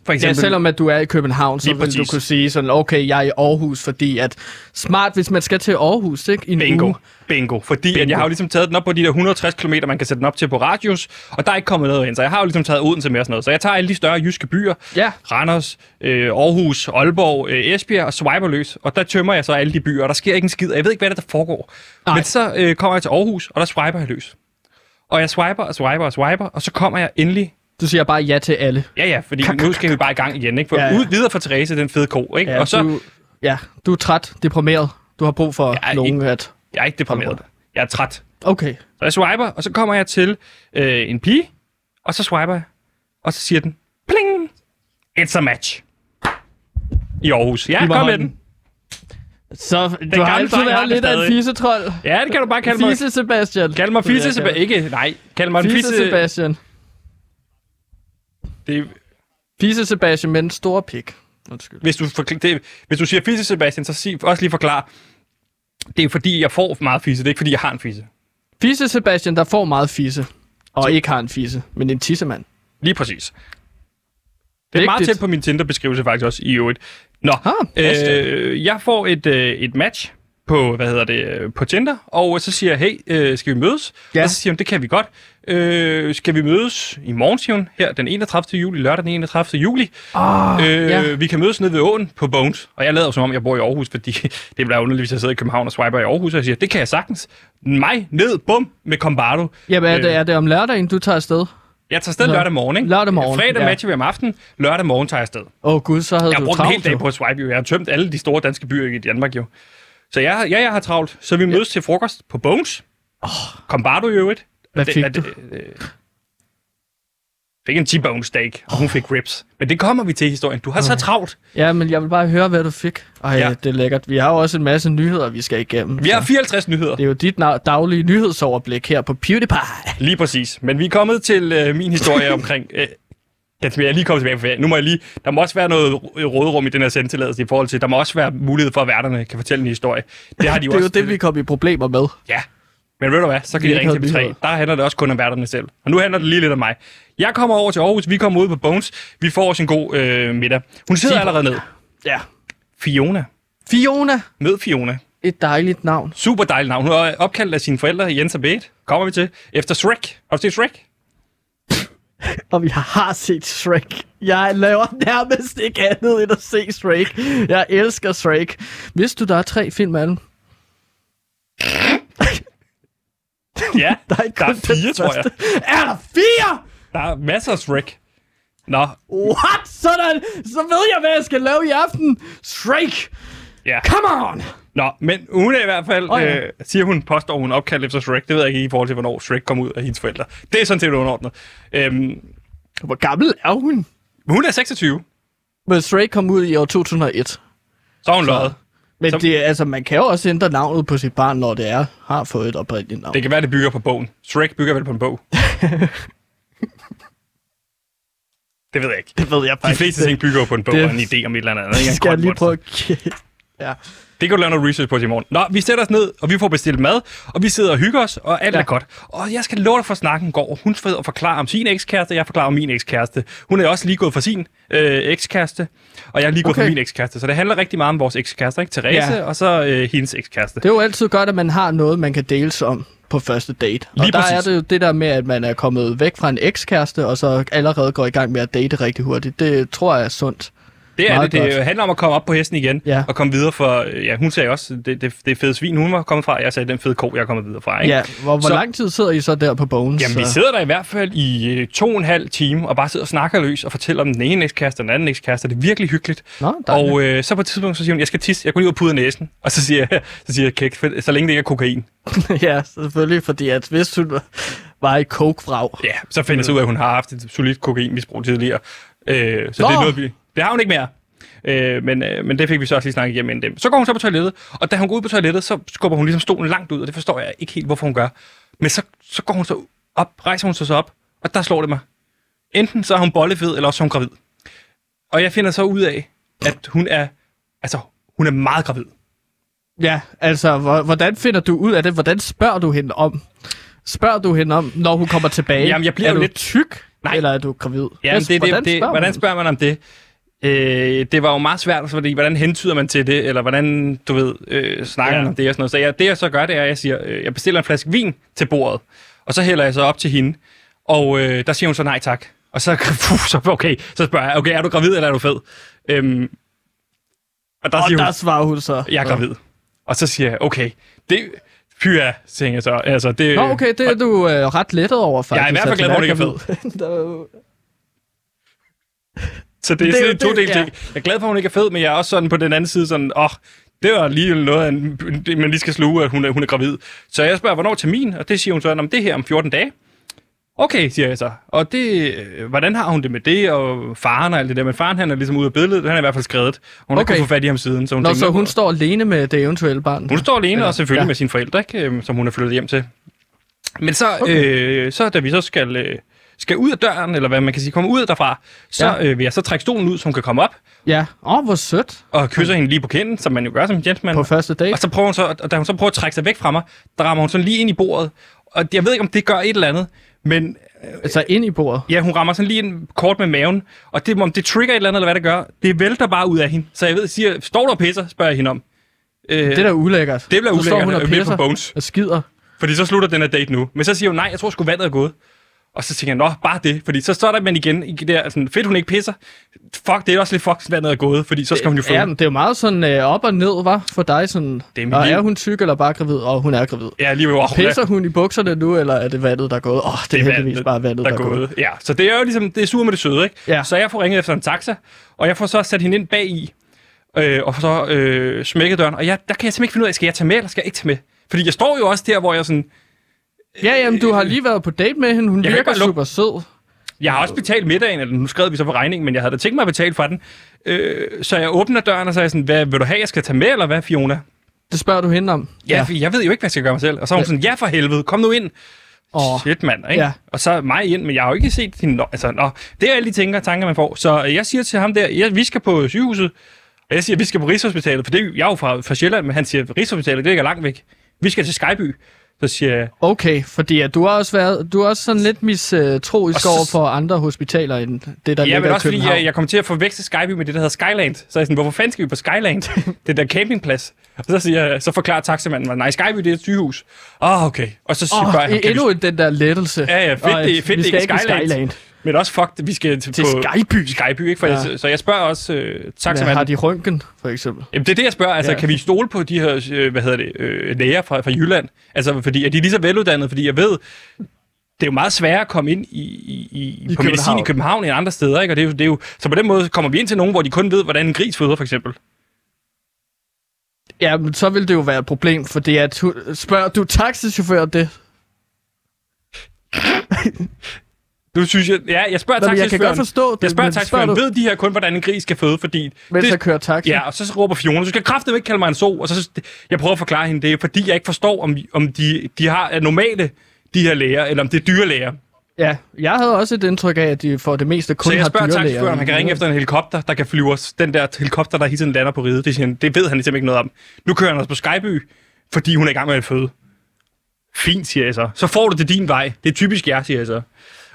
for Ja, eksempel... selvom at du er i København, så vil du kunne sige sådan, okay, jeg er i Aarhus, fordi at smart, hvis man skal til Aarhus, ikke? I en Bingo. uge. Bingo. Fordi Bingo. At jeg har jo ligesom taget den op på de der 160 km, man kan sætte den op til på radius, og der er ikke kommet noget ind. Så jeg har jo ligesom taget Odense med og sådan noget. Så jeg tager alle de større jyske byer, Ja. Randers, øh, Aarhus, Aalborg, øh, Esbjerg og swiper løs. Og der tømmer jeg så alle de byer, og der sker ikke en skid. og Jeg ved ikke, hvad der, der foregår. Nej. Men så øh, kommer jeg til Aarhus, og der swiper jeg løs. Og jeg swiper og swiper og swiper, og så kommer jeg endelig... Du siger bare ja til alle. Ja, ja, fordi nu skal vi bare i gang igen, ikke? For Ja, ja, ja. ud videre for Therese, den fede ko, ikke? og så... du, ja, du er træt, deprimeret. Du har brug for Ja, nogen at... Jeg er ikke deprimeret. Jeg er træt. Okay. Så jeg swiper, og så kommer jeg til øh, en pige, og så swiper jeg, og så siger den, pling, it's a match. I Aarhus. Ja, kom med den. Så du har altid været lidt af en stadig. fisetrold. Ja, det kan du bare kalde mig. Fise Sebastian. Kald mig Det vil fisse, jeg Seba- kalde. ikke, nej, kald mig Fise fisse. Sebastian. Det, Fise Sebastian med en stor pik. Undskyld. hvis, du forkl- det, hvis du siger fisse, Sebastian, så sig, også lige forklar. Det er fordi, jeg får meget fisse. Det er ikke fordi, jeg har en fisse. Fise Sebastian, der får meget fisse. Og ikke har en fisse, men en tissemand. Lige præcis. Det er meget Vigtigt. tæt på min Tinder-beskrivelse faktisk også i øvrigt. Nå, Ah, øh, jeg får et, øh, et match på, hvad hedder det, på Tinder, og så siger jeg, hey, øh, skal vi mødes? Ja. Og så siger hun, det kan vi godt. Øh, skal vi mødes i morgen, siger hun, her den 31. juli, lørdag den 31. juli. Oh, Øh, ja. Vi kan mødes nede ved åen på Bones. Og jeg lader som om, jeg bor i Aarhus, fordi (laughs) det bliver underligt, hvis jeg sidder i København og swiper i Aarhus, og jeg siger, det kan jeg sagtens. Mig ned, bum, med Combardo. Jamen, er det, øh, er det om lørdagen, du tager afsted? Jeg tager afsted Nå. lørdag morgen, ikke? Lørdag morgen, Fredag ja. matcher vi om aftenen, lørdag morgen tager jeg afsted. Åh oh, gud, så havde Jeg har du brugt en travlt. hel dag på at swipe, jo. Jeg har tømt alle de store danske byer i Danmark, jo. Så jeg, ja, jeg har travlt. Så vi mødes til frokost på Bones. Oh. Combardo i øvrigt. Hvad Det- fik er du? det, øh, fik en T-bone steak, og hun fik ribs. Men det kommer vi til historien. Du har så travlt. Ja, men jeg vil bare høre, hvad du fik. Ej, Ja. ja. det er lækkert. Vi har jo også en masse nyheder, vi skal igennem. Vi har så 54 nyheder. Det er jo dit daglige nyhedsoverblik her på PewDiePie. Lige præcis. Men vi er kommet til øh, min historie omkring... Øh, jeg er lige kommet tilbage på. Nu må jeg lige... Der må også være noget rå- råderum i den her sendtilladelse i forhold til... Der må også være mulighed for, at værterne kan fortælle en historie. Det har de (laughs) jo Det er jo også... det, vi kom i problemer med. Ja. Men ved du hvad, så kan Vi ikke ringe til havde B3. nyheder. Der handler det også kun om værterne selv. Og nu handler det lige lidt om mig. Jeg kommer over til Aarhus, vi kommer ud på Bones. Vi får os en god øh, middag. Hun sidder Sig- allerede ned. Ja. Fiona. Fiona. Mød Fiona. Et dejligt navn. Super dejligt navn. Hun er opkaldt af sine forældre, Jens og Bete. Kommer vi til. Efter Shrek. Har du set Shrek? (laughs) Og vi har set Shrek. Jeg laver nærmest ikke andet end at se Shrek. Jeg elsker Shrek. Vidste du, der er tre film af den? Ja, (laughs) Der er, ikke der er fire, tror jeg. Er der fire? Der er masser af Shrek. Nå, What? Sådan, så ved jeg, hvad jeg skal lave i aften. Shrek. ja. Come on. Nå, men hun er i hvert fald, oh, ja. øh, siger hun, påstår hun opkaldt efter Shrek. Det ved jeg ikke i forhold til, hvornår Shrek kom ud af hendes forældre. Det er sådan set underordnet. Øhm, Hvor gammel er hun? hun er 26, Men Shrek kom ud i år 2001. så har hun løjet. Men Så- det, er- altså, man kan jo også ændre navnet på sit barn, når det er har fået et oprindeligt navn. Det kan være, det bygger på bogen. Shrek bygger vel på en bog. (laughs) det ved jeg ikke. det ved jeg De faktisk fleste ting bygger på en bog det- og en idé om et eller andet. Ikke? Skal jeg lige prøve at. (laughs) Ja. Det kan du lave noget research på til i morgen. Nå, vi sætter os ned, og vi får bestilt mad, og vi sidder og hygger os, og alt ja. Er godt. Og jeg skal love dig for, at snakken går. Hun får at forklare om sin ekskæreste, jeg forklarer om min ekskæreste. Hun er også lige gået for sin øh, ekskæreste, og jeg er lige gået okay. For min ekskæreste. Så det handler rigtig meget om vores ekskærester, ikke? Therese, Ja. og så øh, hendes ekskæreste. Det er jo altid godt, at man har noget, man kan deles om på første date. Lige og der præcis. er det jo det der med, at man er kommet væk fra en ekskæreste, og så allerede går i gang med at date rigtig hurtigt. Det tror jeg er sundt. Det er Meget det. Det godt. handler om at komme op på hesten igen, Ja. og komme videre for... Ja, hun sagde også, det, det, det er fede svin, hun var kommet fra. Jeg sagde, den fede ko, jeg er kommet videre fra. Ikke? Ja, hvor, hvor Så- lang tid sidder I så der på Bones? Jamen, vi sidder der i hvert fald i øh, to og en halv time, og bare sidder og snakker løs, og fortæller om den ene ekskæreste og den anden ekskæreste. Det er virkelig hyggeligt. Nå, dejligt. Og øh, så på et tidspunkt, så siger hun, jeg skal tisse, jeg går lige ud og puder næsen. (laughs) Og så siger jeg, så siger jeg kæk, så længe det ikke er kokain. (laughs) ja, selvfølgelig, fordi at hvis du var i coke-vrag... Ja, så finder jeg ud af, at hun har haft et solidt kokainmisbrug tidligere. Øh, så Nå. det er noget, vi... Det har hun ikke mere. Øh, men, øh, men det fik vi så også lige snakket igennem inden dem. Så går hun så på toilettet, og da hun går ud på toilettet, så skubber hun ligesom stolen langt ud, og det forstår jeg ikke helt, hvorfor hun gør. Men så, så går hun så op, rejser hun sig så op, og der slår det mig. Enten så er hun bollefed, eller også er hun gravid. Og jeg finder så ud af, at hun er, altså, hun er meget gravid. Ja, altså, hvor- hvordan finder du ud af det? Hvordan spørger du hende om? Spørger du hende om, når hun kommer tilbage? Jamen, jeg bliver er jo du lidt- tyk, Nej. eller er du gravid? Ja, det, det, hvordan det, spørger hvordan man? spørger man om det? Øh, det var jo meget svært, fordi hvordan hentyder man til det, eller hvordan, du ved, øh, snakker Ja. man om det og sådan noget. Så jeg, det jeg så gør, det er, at jeg siger, øh, jeg bestiller en flaske vin til bordet, og så hælder jeg så op til hende, og øh, der siger hun så nej tak. Og så, (laughs) puh, så okay, så spørger jeg, okay, er du gravid, eller er du fed? Øhm, og der Og siger der hun, svarer hun så... jeg er gravid. Og så siger jeg, okay, det, pyha, tænker jeg så. Altså, det, Nå, okay, det er du øh, ret lettet over, faktisk. Jeg er i hvert fald glad at hun (laughs) er jo- Så det er Det sådan en to del ja. ting. Jeg er glad for, at hun ikke er fed, men jeg er også sådan på den anden side sådan, åh, oh, det var lige noget, en- man lige skal sluge, at hun er, hun er gravid. Så jeg spørger, hvornår er termin? Og det siger hun så, om det er her om 14 dage. Okay, siger jeg så. Og det, øh, hvordan har hun det med det, og faren og alt det der? Men faren, han er ligesom ude af billedet, han er i hvert fald skrevet. Hun har Okay. ikke kunnet få fat i ham siden. Så hun, Nå, tænker, så "Nå, hun står alene med det eventuelle barn? hun står alene, Eller- og selvfølgelig ja. ja. med sine forældre, ikke? Øhm, som hun er flyttet hjem til. Men så. Okay. øh, så da vi så skal, øh, skal ud af døren, eller hvad man kan sige, komme ud derfra, så Ja. øh, vil jeg så trække stolen ud, så hun kan komme op, Ja. Åh, oh, hvor sødt. og kysser hende lige på kinden, som man jo gør som en gentleman. På første date. Og så prøver hun så, og da hun så prøver at trække sig væk fra mig, der rammer hun sådan lige ind i bordet. Og jeg ved ikke, om det gør et eller andet, men Altså ind i bordet. ja, hun rammer sådan lige en kort med maven. Og det, om det trigger et eller andet, eller hvad det gør, det vælter bare ud af hende. Så jeg ved, siger, står du og pisser, spørger jeg hende om. Øh, Det er da ulækkert. det bliver Så står ulækkert hun og øh, midt på pisser bones. og skider. Fordi så slutter den her date nu. Men så siger hun, nej, jeg tror sgu vandet er gået. Og så tænker jeg, nå, bare det. Fordi så står der man igen i det der, sådan, fedt hun ikke pisser. Fuck, det er også lidt fuck, vandet er gået, fordi så skal hun jo få. Ja, men det er jo meget sådan øh, op og ned, var for dig sådan. Det er og er hun tyk eller bare gravid? Og hun er gravid. Ja, lige ved, Pisser hun i bukserne nu, eller er det vandet, der er gået? Åh, oh, det er heldigvis bare vandet, der, der er gået. Ja, så det er jo ligesom, det er sur med det søde, ikke? Ja. Så jeg får ringet efter en taxa, og jeg får så sat hende ind bag i, øh, og så øh, smækket døren. Og jeg, der kan jeg simpelthen ikke finde ud af, skal jeg tage med, eller skal jeg ikke tage med? Fordi jeg står jo også der, hvor jeg sådan, Ja, jamen, du har lige været på date med hende. Hun Jeg virker super sød. Jeg har også betalt middagen, eller nu skrev vi så på regningen, men jeg havde da tænkt mig at betale for den. Øh, så jeg åbner døren og så er jeg sådan, hvad vil du have, jeg skal tage med, eller hvad, Fiona? Det spørger du hende om. Ja, ja. jeg ved jo ikke, hvad jeg skal gøre mig selv. Og så er hun Ja. sådan, ja for helvede, kom nu ind. Åh. Shit, mand. Ikke? Ja. Og så mig ind, men jeg har jo ikke set din... Altså, nå, det er alle de tænker, tanker, man får. Så jeg siger til ham der, ja, vi skal på sygehuset, og jeg siger, vi skal på Rigshospitalet, for det, er- jeg er jo fra, fra Sjælland, men han siger, Rigshospitalet, det ligger langt væk. Vi skal til Skyby. Så siger jeg, Okay, fordi at du har også været, du er også sådan lidt mistroisk Og så- over for andre hospitaler end det, der ja, ligger men i også fordi København. jeg, jeg kommer til at forveksle Skyby med det, der hedder Skyland. Så er jeg sådan, hvorfor fanden skal vi på Skyland? (laughs) det der campingplads. Og så, siger jeg, så forklarer taxamanden mig, nej, Skyby det er et sygehus. Åh, oh, okay. Og så siger Åh, jeg, kan vi endnu den der lettelse. Ja, ja, fedt, Og, det fedt, vi det skal ikke Skyland. i Skyland. Men også fuck, vi skal til, Til på Skyby. Skyby, ikke? For Ja. jeg, så jeg spørger også øh, taxamanden. har de røntgen, for eksempel? Jamen, det er det, jeg spørger. Altså, Ja. kan vi stole på de her, øh, hvad hedder det, øh, læger fra, fra Jylland? Altså, fordi er de lige så veluddannede? Fordi jeg ved, det er jo meget sværere at komme ind i, i, i, I på medicin i København end andre steder, ikke? Og det er, jo, det er jo, så på den måde kommer vi ind til nogen, hvor de kun ved, hvordan en gris føder, for eksempel. Ja, men så vil det jo være et problem, fordi at hun, spørger du taxichauffør det? Nu synes jeg, ja, jeg spørger men jeg kan godt forstå det, Jeg spørger spørger du- ved de her kun, hvordan en gris skal føde? Fordi Mens det, jeg kører taxi? Ja, og så råber Fiona, du skal kraftigt ikke kalde mig en so. Og så, jeg prøver at forklare hende, det er fordi, jeg ikke forstår, om, om de, de har normale, de her læger, eller om det er dyrelæger. ja. Jeg havde også et indtryk af, at de for det meste kun Så jeg har spørger dyrlæger. taxichaufføren, om han kan ringe efter en helikopter, der kan flyve os. Den der helikopter, der hele tiden lander på riget, det, siger han, det ved han simpelthen ikke noget om. Nu kører han os på Skyby, fordi hun er i gang med at føde. Fint, siger jeg så. Så får du det din vej. Det er typisk jer, siger jeg så.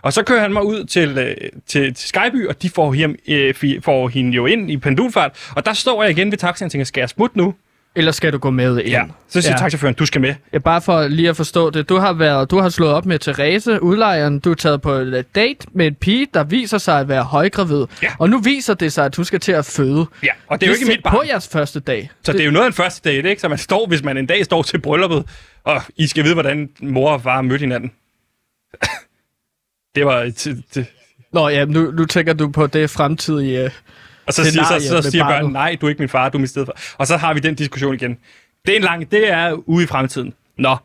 Og så kører han mig ud til, øh, til, til Skyby, og de får, hjem, øh, får hende jo ind i pendulfart. Og der står jeg igen ved taxaen og tænker, skal jeg smutte nu? Eller skal du gå med ind? Ja. Så siger Ja. taxichaufføren, du skal med. Ja, bare for lige at forstå det. Du har, været, du har slået op med Therese, udlejeren. Du er taget på et date med en pige, der viser sig at være højgravid. Ja. Og nu viser det sig, at du skal til at føde. Ja, og det er jo ikke mit På barn. jeres første dag. Så det er jo noget af en første date, ikke? Så man står, hvis man en dag står til brylluppet, og I skal vide, hvordan mor og far mødte hinanden. Det var... et- det. Nå ja, nu, nu tænker du på det fremtidige... øh, Og så siger, så, så med siger barnet. børn, nej, du er ikke min far, du er min stedfar. Og så har vi den diskussion igen. Det er en lang... Det er ude i fremtiden. Nå,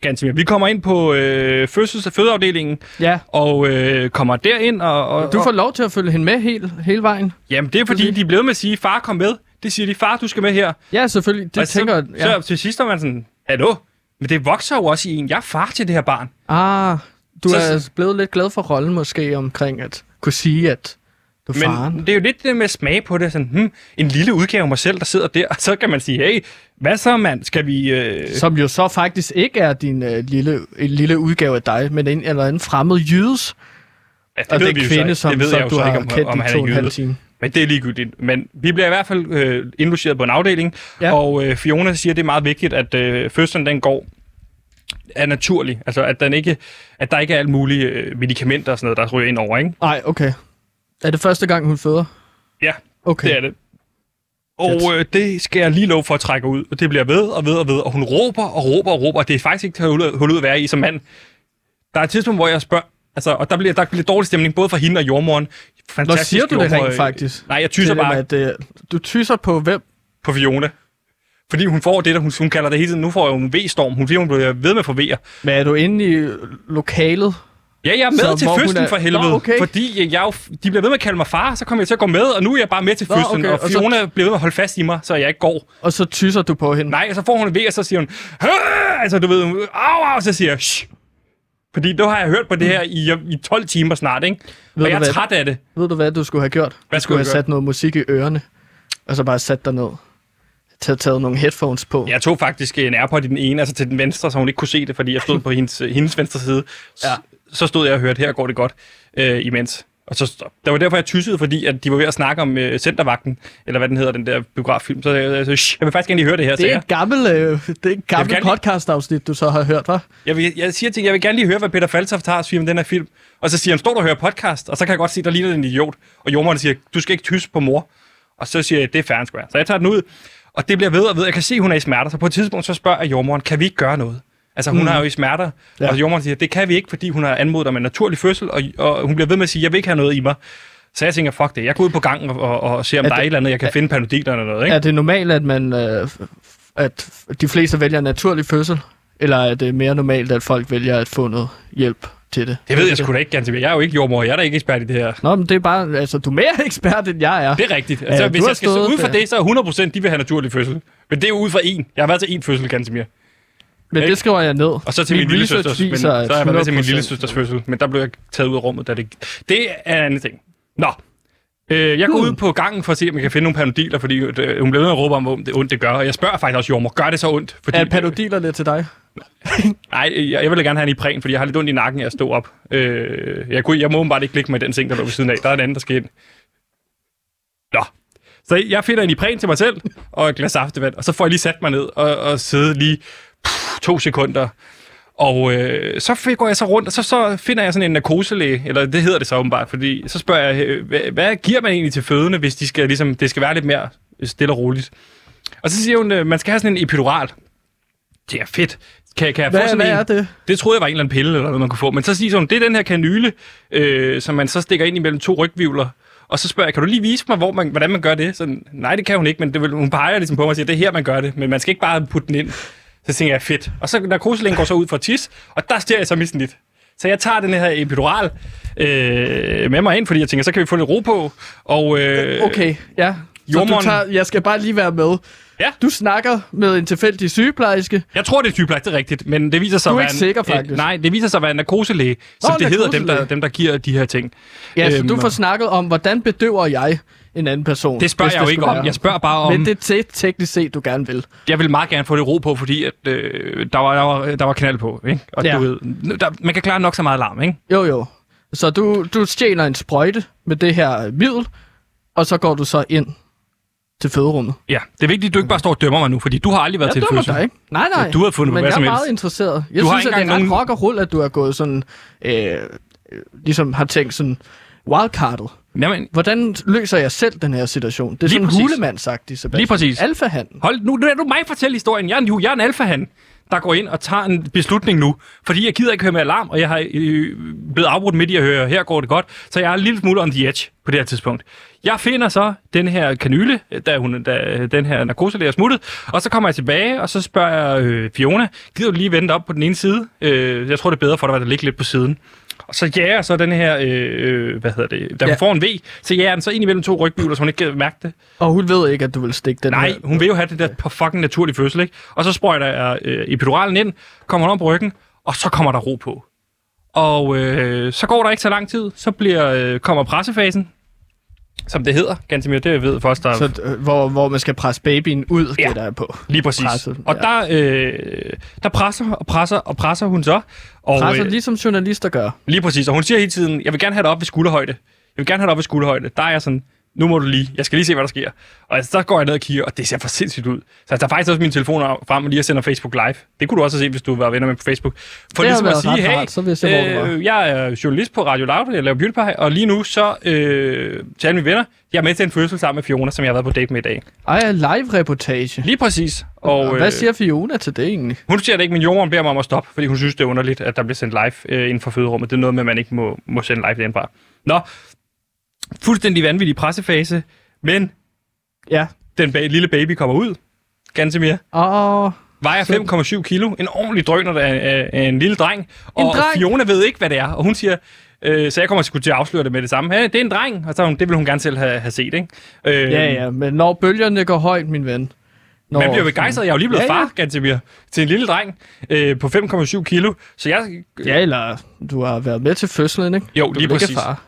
ganske mere. Vi kommer ind på øh, fødsels- og fødeafdelingen, Ja, og øh, kommer derind, og... og du får lov til at følge hende med hele, hele vejen. Jamen, det er fordi, de er blevet med at sige, far, kom med. Det siger de, far, du skal med her. Ja, selvfølgelig. Det og så, tænker jeg... Ja. så til sidst er man sådan, hallo? Men det vokser jo også i en. Jeg er far til det her barn. Ah, du Så- er blevet lidt glad for rollen måske omkring at kunne sige, at du er faren. Men det er jo lidt det med smag på det. Sådan, hmm, en lille udgave af mig selv, der sidder der. Og (laughs) så kan man sige, hey, hvad så mand? Skal vi... Øh... Som jo så faktisk ikke er din øh, lille, en lille udgave af dig, men en eller anden fremmed jydes. Ja, det Og ved den vi jo så kvinde, som, det ved som jeg jo du så har ikke, om, kendt om i han to er og en halv time. Men det er ligegyldigt. Men vi bliver i hvert fald øh, indlogeret på en afdeling. Ja. Og øh, Fiona siger, at det er meget vigtigt, at øh, fødslen den går er naturlig. Altså, at, den ikke, at der ikke er alle mulige øh, medicamenter og sådan noget, der ryger ind over, ikke? Nej, okay. Er det første gang, hun føder? Ja, Okay. det er det. Og øh, det skal jeg lige lov for at trække ud. Og det bliver ved og ved og ved. Og hun råber og råber og råber. Og det er faktisk ikke til at holde ud- at være i som mand. Der er et tidspunkt, hvor jeg spørger... Altså, og der bliver, der bliver dårlig stemning, både for hende og jordmoren. Nå, Fantastisk siger du det rent øh, faktisk? Nej, jeg tyser bare At, øh, du tyser på hvem? på Fiona. Fordi hun får det, der hun, hun kalder det hele tiden. Nu får jeg en V-storm. Hun siger, hun bliver ved med at få V'er. Men er du inde i lokalet? Ja, jeg er med Så til fødslen er- for helvede. Nå, okay. Fordi jeg, jeg, de bliver ved med at kalde mig far, så kommer jeg til at gå med, og nu er jeg bare med til Nå, fødslen. okay, Og og så- Fiona bliver ved med at holde fast i mig, så jeg ikke går. Og så tyser du på hende? Nej, og så får hun en V, og så siger hun, "Høh!" altså du ved, au, au, så siger jeg, Shh! Fordi nu har jeg hørt på det her i, i 12 timer snart, ikke? Ved og du jeg er hvad? træt af det. Ved du hvad, du skulle have gjort? Hvad du skulle have jeg sat noget musik i ørerne, og så bare sat dig ned. Taget, taget nogle headphones på. Jeg tog faktisk en AirPod i den ene, altså til den venstre, så hun ikke kunne se det, fordi jeg stod på (laughs) hendes, hendes venstre side. Så, Ja. så stod jeg og hørte, her går det godt, øh, imens. Og så, det var derfor, jeg tyssede, fordi at de var ved at snakke om øh, Centervagten, eller hvad den hedder, den der biograffilm. Så jeg, jeg, jeg, jeg vil faktisk gerne lige høre det her. Det er et gammelt, øh, det er et gammelt podcast-afsnit, du så har hørt, hva'? Jeg, vil, jeg siger til jeg vil gerne lige høre, hvad Peter Faltoft har at sige om den her film. Og så siger han, står du og hører podcast? Og så kan jeg godt se, der ligner en idiot. Og jordmoren siger, du skal ikke tysse på mor. Og så siger jeg, det er fair square. Så jeg tager den ud, og det bliver ved og ved. Jeg kan se, hun er i smerter. Så på et tidspunkt, så spørger jeg jordmoren, kan vi ikke gøre noget? Altså, hun mm. er jo i smerter. Ja. Og jordmoren siger, det kan vi ikke, fordi hun har anmodet om en naturlig fødsel. Og, og hun bliver ved med at sige, jeg vil ikke have noget i mig. Så jeg tænker, fuck det. Jeg går ud på gangen og, og, og ser, om Er der er et eller andet, jeg kan finde panodil eller noget. Ikke? Er det normalt, at man øh, at de fleste vælger naturlig fødsel? Eller er det mere normalt, at folk vælger at få noget hjælp til det. Det ved jeg sgu da ikke, Gantemir. Jeg er jo ikke jordmor, jeg er da ikke ekspert i det her. Nå, men det er bare, altså, du er mere (laughs) ekspert, end jeg er. Det er rigtigt. Altså, Ja, hvis jeg skal se ud fra det, så er 100% de vil have naturlig fødsel. Men det er jo ud fra en. Jeg har været til en fødsel, Gantemir. Men det skriver jeg ned. Og så til min, Min lille søsters, men, så har jeg været med til min 100% lille søsters fødsel, men der blev jeg taget ud af rummet, da det... Det er en anden ting. Nå. Øh, jeg går Hmm. ud på gangen for at se, om jeg kan finde nogle panodiler, fordi øh, hun blev ved med at råbe om, hvor det ondt det gør. Og jeg spørger faktisk også jordmor, gør det så ondt? Fordi, Er panodilerne til dig? Nej, jeg, jeg ville gerne have en Ipren, fordi jeg har lidt ondt i nakken af at stå op. Øh, jeg, kunne, jeg må bare ikke ligge med den seng, der lå ved siden af. Der er en anden, der skal ind. Nå. Så jeg finder en Ipren til mig selv, og et glas aftevand, og så får jeg lige sat mig ned og, og sidde lige pff, to sekunder. Og øh, så går jeg så rundt, og så, så finder jeg sådan en narkoselæge, eller det hedder det så åbenbart, fordi så spørger jeg, øh, hvad, hvad giver man egentlig til fødende, hvis de skal, ligesom, det skal være lidt mere stille og roligt? Og så siger hun, øh, man skal have sådan en epidural. Det er fedt. Kan, kan jeg få Hvad, sådan hvad en? er det? Det troede jeg var en eller anden pille, eller noget, man kunne få. Men så siger hun, det er den her kanyle, øh, som man så stikker ind imellem to rygvivler. Og så spørger jeg, kan du lige vise mig, hvor man, hvordan man gør det? Så, nej, det kan hun ikke, men det vil, hun peger ligesom på mig og siger, det er her, man gør det. Men man skal ikke bare putte den ind. Så tænker jeg, fedt. Og så narkoselægen går så ud for tis, og der stiger jeg så misten lidt. Så jeg tager den her epidural øh, med mig ind, fordi jeg tænker, så kan vi få lidt ro på. Og, øh, Okay, ja. Så du tager, jeg skal bare lige være med. Ja. Du snakker med en tilfældig sygeplejerske. Jeg tror, det er sygeplejerske, det er rigtigt, men det viser sig Du er at være ikke en, sikker, øh, faktisk. nej, det viser sig at være en narkoselæge, som Nå, det hedder, dem der, narkoselæge. dem der giver de her ting. Ja, så Øhm, du får snakket om, hvordan bedøver jeg en anden person. Det spørger jeg jo ikke om. Jeg spørger bare om... Men det er te- teknisk set, du gerne vil. Jeg vil meget gerne få det ro på, fordi at, øh, der, var, der, var, der var knald på. Ikke? Og Ja. du ved, der, man kan klare nok så meget larm, ikke? Jo, jo. Så du, du stjæler en sprøjte med det her middel, og så går du så ind til føderummet. Ja, det er vigtigt, at du ikke bare står og dømmer mig nu, fordi du har aldrig været til Jeg en dømmer fødsel. dig ikke. Nej, nej. Du har fundet på Men hvad jeg som er meget interesseret. Jeg Du synes, at det er engang ret nogen- rock og rull, at du har gået sådan... Øh, ligesom har tænkt sådan wildcardet. Jamen, Hvordan løser jeg selv den her situation? Det er sådan præcis. hulemandsagtigt, Sebastian. Lige præcis. Alfahan. hold, nu nu er du mig fortælle historien. Jeg er en, jeg er en alfahan, der går ind og tager en beslutning nu. Fordi jeg gider ikke høre med alarm, og jeg har øh, blevet afbrudt midt i at høre, her går det godt. Så jeg er en lille smule on the edge på det her tidspunkt. Jeg finder så den her kanyle, da, hun, da den her narkoselæger er smuttet, og så kommer jeg tilbage, og så spørger jeg øh, Fiona, gider du lige vente op på den ene side? Øh, jeg tror, det er bedre for dig, at der ligger lidt på siden. Og så jager så den her, øh, hvad hedder det, da hun Ja. får en V, så jager den så ind imellem to rygvivler, så hun ikke kan mærke det. Og hun ved ikke, at du vil stikke den Nej, her. hun vil jo have det der på fucking naturlig fødsel, ikke? Og så sprøjter jeg øh, epiduralen ind, kommer hun om på ryggen, og så kommer der ro på. Og øh, så går der ikke så lang tid, så bliver, øh, kommer pressefasen, som det hedder, Gantemir, det ved for os, der Så, øh, hvor, hvor man skal presse babyen ud, Ja. det der er på. lige præcis. presset, og ja. der, øh, der presser og presser og presser hun så. Og, Presser øh, ligesom journalister gør. Lige præcis, og hun siger hele tiden, jeg vil gerne have det op ved skulderhøjde. Jeg vil gerne have det op ved skulderhøjde. Der er jeg sådan, nu må du lige, jeg skal lige se, hvad der sker. Og altså, så går jeg ned og kigger, og det ser for sindssygt ud. Så jeg tager faktisk også min telefon frem og lige og sender Facebook live. Det kunne du også set, hvis du var venner med på Facebook. For Det ligesom at sige, hey, rart, så vidste jeg, hvor øh, jeg er journalist på Radio Loud, jeg laver Beauty Pie, og lige nu så øh, til alle mine venner, jeg er med til en fødsel sammen med Fiona, som jeg har været på date med i dag. Ej, live-reportage. Lige præcis. Og, Og, hvad siger Fiona til det egentlig? hun siger det ikke, men jordmoren beder mig om at stoppe, fordi hun synes, det er underligt, at der bliver sendt live øh, inden for føderummet. Det er noget med, at man ikke må, må sende live derindfra. Nå, fuldstændig vanvittig pressefase, men Ja. den ba- lille baby kommer ud, ganske mere. Og Vejer 5,7 kilo, en ordentlig drøner af, af, af en lille dreng. Og dreng? Fiona ved ikke, hvad det er, og hun siger, øh, så jeg kommer sgu til at afsløre det med det samme. Ja, det er en dreng, og så, hun- det vil hun gerne selv have, have set, ikke? Øh, ja, ja, men når bølgerne går højt, min ven. Når, Man bliver begejstret. Jeg er jo lige blevet Ja, ja, far, Gantemir, til en lille dreng øh, på 5,7 kilo. Så jeg... Ja, eller du har været med til fødslen, ikke? Jo, du lige præcis. far.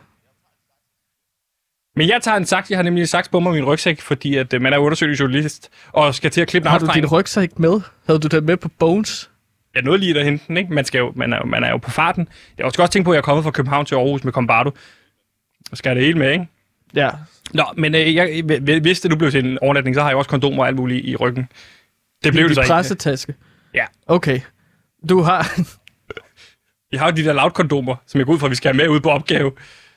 Men jeg tager en saks. Jeg har nemlig en saks på mig i min rygsæk, fordi at, øh, man er undersøgende journalist, og skal til at klippe en Har du din rygsæk med? Havde du den med på Bones? Jeg nåede lige at hente den, ikke? Man, skal jo, man, er, jo- man er jo på farten. Jeg skal også tænke på, at jeg er kommet fra København til Aarhus med Combardo. Så skal jeg det hele med, ikke? Ja. Nå, men øh, jeg, hvis det nu blev til en overnatning, så har jeg også kondomer og alt muligt i ryggen. Det blev I det så ikke. pressetaske? Ja. Okay. Du har... (laughs) Jeg har jo de der loud-kondomer, som jeg går ud fra, at vi skal have med ud på opgave.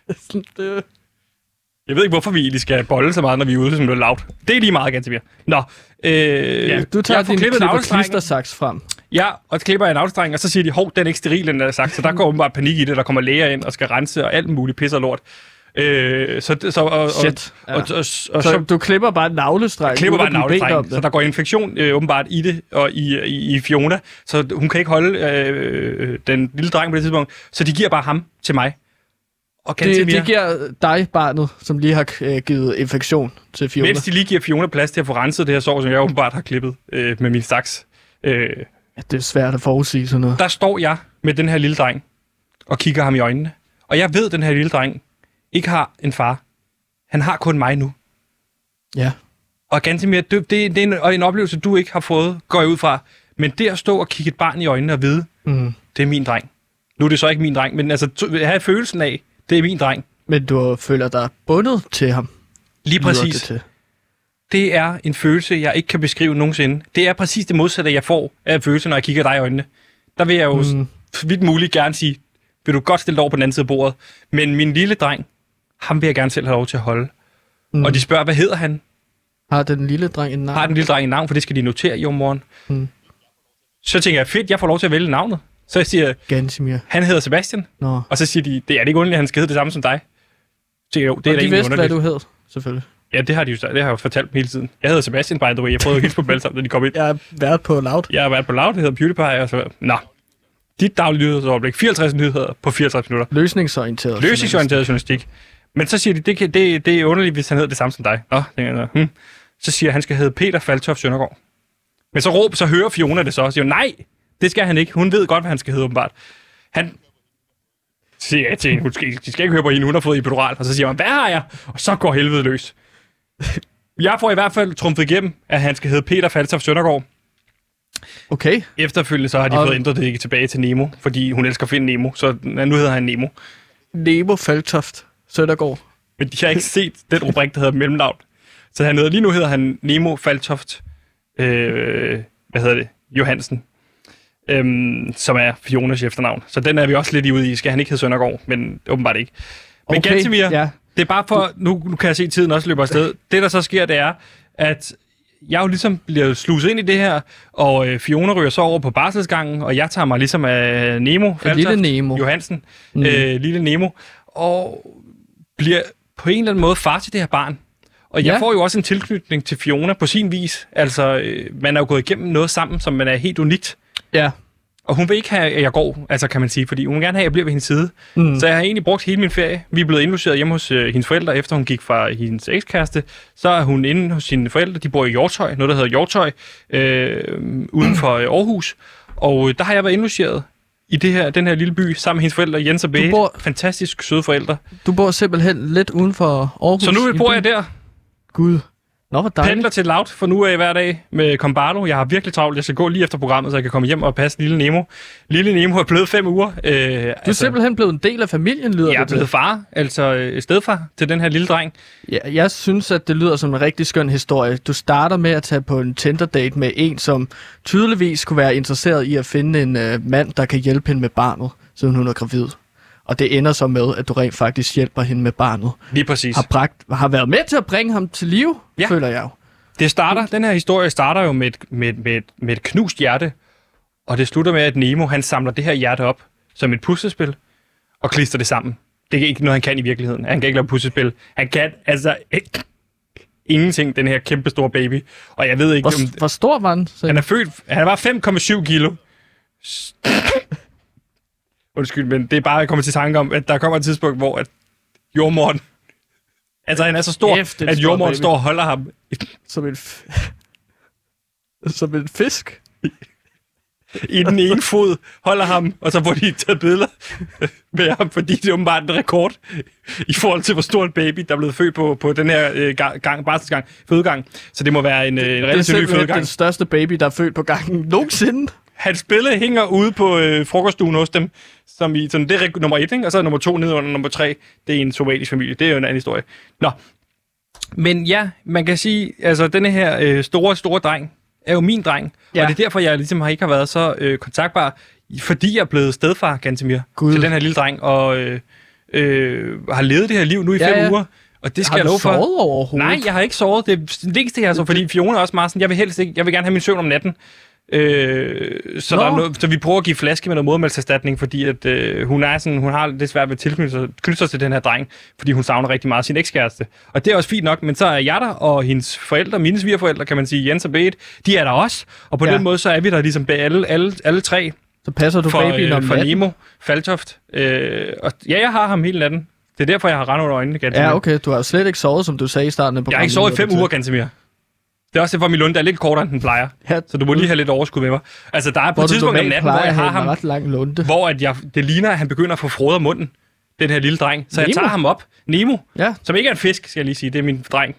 (laughs) det, Jeg ved ikke, hvorfor vi egentlig skal bolle så meget, når vi er ude som noget loud. Det er lige meget, ganske mere. Nå, øh, ja, du tager jeg får din klippet klipper navlestrengen. klistersaks frem. Ja, og så klipper jeg en afstreng, og så siger de, hov, den er ikke steril, den der sagt. Så der går åbenbart panik i det, der kommer læger ind og skal rense og alt muligt pis og lort. Øh, så, så, og, og, Shit. og, Ja. og, og, og, Så, og, så du klipper bare en navlestreng. klipper bare navlestreng, det. så der går infektion øh, åbenbart i det, og i, i, i Fiona, så hun kan ikke holde øh, den lille dreng på det tidspunkt, så de giver bare ham til mig. Og Det, Gantemir, det giver dig, barnet, som lige har øh, givet infektion til Fiona. mens de lige giver Fiona plads til at få renset det her sår, som jeg åbenbart har klippet øh, med min saks, øh, Ja, det er svært at forudsige sådan noget. der står jeg med den her lille dreng og kigger ham i øjnene. Og jeg ved, at den her lille dreng ikke har en far. Han har kun mig nu. Ja. Og ganske mere, det, det, det er en, og en oplevelse, du ikke har fået, går jeg ud fra. Men det at stå og kigge et barn i øjnene og vide, Mm. det er min dreng. Nu er det så ikke min dreng, men altså to- have følelsen af, det er min dreng. Men du føler dig bundet til ham. Lige præcis. Det til. Det er en følelse, jeg ikke kan beskrive nogensinde. Det er præcis det modsatte, jeg får af følelse, når jeg kigger dig i øjnene. Der vil jeg jo Mm. vidt muligt gerne sige, vil du godt stille dig over på den anden side af bordet. Men min lille dreng, ham vil jeg gerne selv have lov til at holde. Mm. Og de spørger, hvad hedder han? Har den lille dreng en navn? Har den lille dreng et navn? For det skal de notere i morgen. Mm. Så tænker jeg, fedt, jeg får lov til at vælge navnet. Så jeg siger, Gansimir. han hedder Sebastian. Nå. Og så siger de, det er det ikke underligt, at han skal hedde det samme som dig. Så tænker jeg, jo, det er og da de egentlig vidste, hvad underligt. du hed, selvfølgelig. Ja, det har de jo, det har jeg jo fortalt dem hele tiden. Jeg hedder Sebastian, by the way. Jeg prøvede at hilse på dem alle sammen, da de kom ind. Jeg har været på Loud. Jeg har været på Loud, det hedder PewDiePie, og så... Nå. Dit daglige nyhedsoverblik. 54 nyheder på 54 minutter. Løsningsorienteret. Løsningsorienteret journalistik. Men så siger de, det, kan, det, det er underligt, hvis han hedder det samme som dig. Nå, tænker jeg, hmm. Så siger jeg, han skal hedde Peter Faltoft Søndergaard. Men så råb, så hører Fiona det så, og siger, nej, det skal han ikke. Hun ved godt, hvad han skal hedde, åbenbart. Han siger jeg til hende, hun skal, de skal ikke høre på hende, hun har fået epidural. Og så siger man, hvad har jeg? Og så går helvede løs. Jeg får i hvert fald trumfet igennem, at han skal hedde Peter Faltoft Søndergaard. Okay. Efterfølgende så har de Og- fået ændret det tilbage til Nemo, fordi hun elsker at finde Nemo, så nu hedder han Nemo. Nemo Faltoft. Søndergaard. Men de har ikke set den rubrik, der hedder mellemnavn. Så han hedder, lige nu hedder han Nemo Faltoft, øh, hvad hedder det, Johansen, øhm, som er Fionas efternavn. Så den er vi også lidt ude i. Skal han ikke hedde Søndergaard, men åbenbart ikke. Men okay, Gantemir, Ja. det er bare for, nu, nu kan jeg se, at tiden også løber afsted. Det, der så sker, det er, at jeg jo ligesom bliver sluset ind i det her, og øh, Fiona ryger så over på barselsgangen, og jeg tager mig ligesom af Nemo, En lille Nemo. Johansen, mm. øh, lille Nemo, og bliver på en eller anden måde far til det her barn. Og jeg Ja. får jo også en tilknytning til Fiona på sin vis. Altså, øh, man er jo gået igennem noget sammen, som man er helt unikt. Ja. Og hun vil ikke have, at jeg går, altså kan man sige, fordi hun vil gerne have, at jeg bliver ved hendes side. Mm. Så jeg har egentlig brugt hele min ferie. Vi er blevet indlogeret hjemme hos øh, hendes forældre, efter hun gik fra hendes ekskæreste. Så er hun inde hos sine forældre. De bor i Hjortøj, noget der hedder Hjortøj, øh, uden for øh, Aarhus. Og øh, der har jeg været indlogeret i det her, den her lille by, sammen med hendes forældre, Jens og Bæge. bor- Fantastisk søde forældre. Du bor simpelthen lidt uden for Aarhus. Så nu bor jeg der, Gud. Nå, hvor dejligt. pendler til Loud for nu af hver dag med Combardo. Jeg har virkelig travlt. Jeg skal gå lige efter programmet, så jeg kan komme hjem og passe lille Nemo. Lille Nemo er blevet fem uger. Øh, Du er simpelthen blevet en del af familien, lyder Jeg er det til. blevet far, altså øh, stedfar til den her lille dreng. Ja, jeg synes, at det lyder som en rigtig skøn historie. Du starter med at tage på en Tinder-date med en, som tydeligvis kunne være interesseret i at finde en øh, mand, der kan hjælpe hende med barnet, siden hun er gravid. Og det ender så med, at du rent faktisk hjælper hende med barnet. Lige præcis. Har, bragt, har været med til at bringe ham til live, Ja. føler jeg jo. Det starter, den her historie starter jo med et, med, med, med et knust hjerte, og det slutter med, at Nemo han samler det her hjerte op som et puslespil og klister det sammen. Det er ikke noget, han kan i virkeligheden. Han kan ikke lave puslespil. Han kan altså ikke, ingenting, den her kæmpe store baby. Og jeg ved ikke, om, Hvor, hvor stor var han? Så han er født, han var 5,7 kilo. Undskyld, men det er bare, jeg kommer til tanke om, at der kommer et tidspunkt, hvor at jordmoren, altså han er så stor, Kæft, det er at baby. står og holder ham Som en, f- (laughs) som en fisk. i den ene fod, holder ham, og så får de taget billeder med ham, fordi det er åbenbart en rekord i forhold til, hvor stor en baby, der er blevet født på, på den her øh, gang, gang, barselsgang, fødegang. Så det må være en, øh, en Det er relativt ny fødegang. den største baby, der er født på gangen nogensinde. Hans billede hænger ude på øh, frokoststuen hos dem, som i, sådan, det er nummer et, ikke? og så er nummer to nede under nummer tre, det er en somalisk familie. Det er jo en anden historie. Nå, men ja, man kan sige, altså denne her øh, store, store dreng, er jo min dreng, ja. Og det er derfor, jeg ligesom har ikke har været så øh, kontaktbar, fordi jeg er blevet stedfar, Gantemir, Gud. til den her lille dreng, og øh, øh, har levet det her liv nu i Ja, fem ja. uger, og det skal har jeg love for. overhovedet? Nej, jeg har ikke sovet. Det er det vigtigste her, så, fordi Fiona er også meget sådan, jeg vil helst ikke, jeg vil gerne have min søvn om natten. Øh, så, Nå. der er noget, så vi prøver at give flaske med noget modermælkserstatning, fordi at, øh, hun, er sådan, hun har lidt svært ved at tilknytte sig, knytte sig til den her dreng, fordi hun savner rigtig meget sin ekskæreste. Og det er også fint nok, men så er jeg der, og hendes forældre, mine svigerforældre, kan man sige, Jens og Beat, de er der også. Og på Ja. den måde, så er vi der ligesom alle, alle, alle tre Så passer du for, babyen om øh, for natten. Nemo Faltoft. Øh, og ja, jeg har ham hele natten. Det er derfor, jeg har rende under øjnene, Gantemir. Ja, okay. Du har slet ikke sovet, som du sagde i starten af Jeg har ikke sovet i fem uger, det. Gantemir. Det er også derfor, min lunde er lidt kortere, end den plejer. Ja, Så du må lige have lidt overskud med mig. Altså, der er på et tidspunkt om natten, hvor jeg har ham, ret lang lunde. hvor at jeg, det ligner, at han begynder at få frode munden, den her lille dreng. Så jeg Nemo? tager ham op, Nemo, Ja, som ikke er en fisk, skal jeg lige sige, det er min dreng.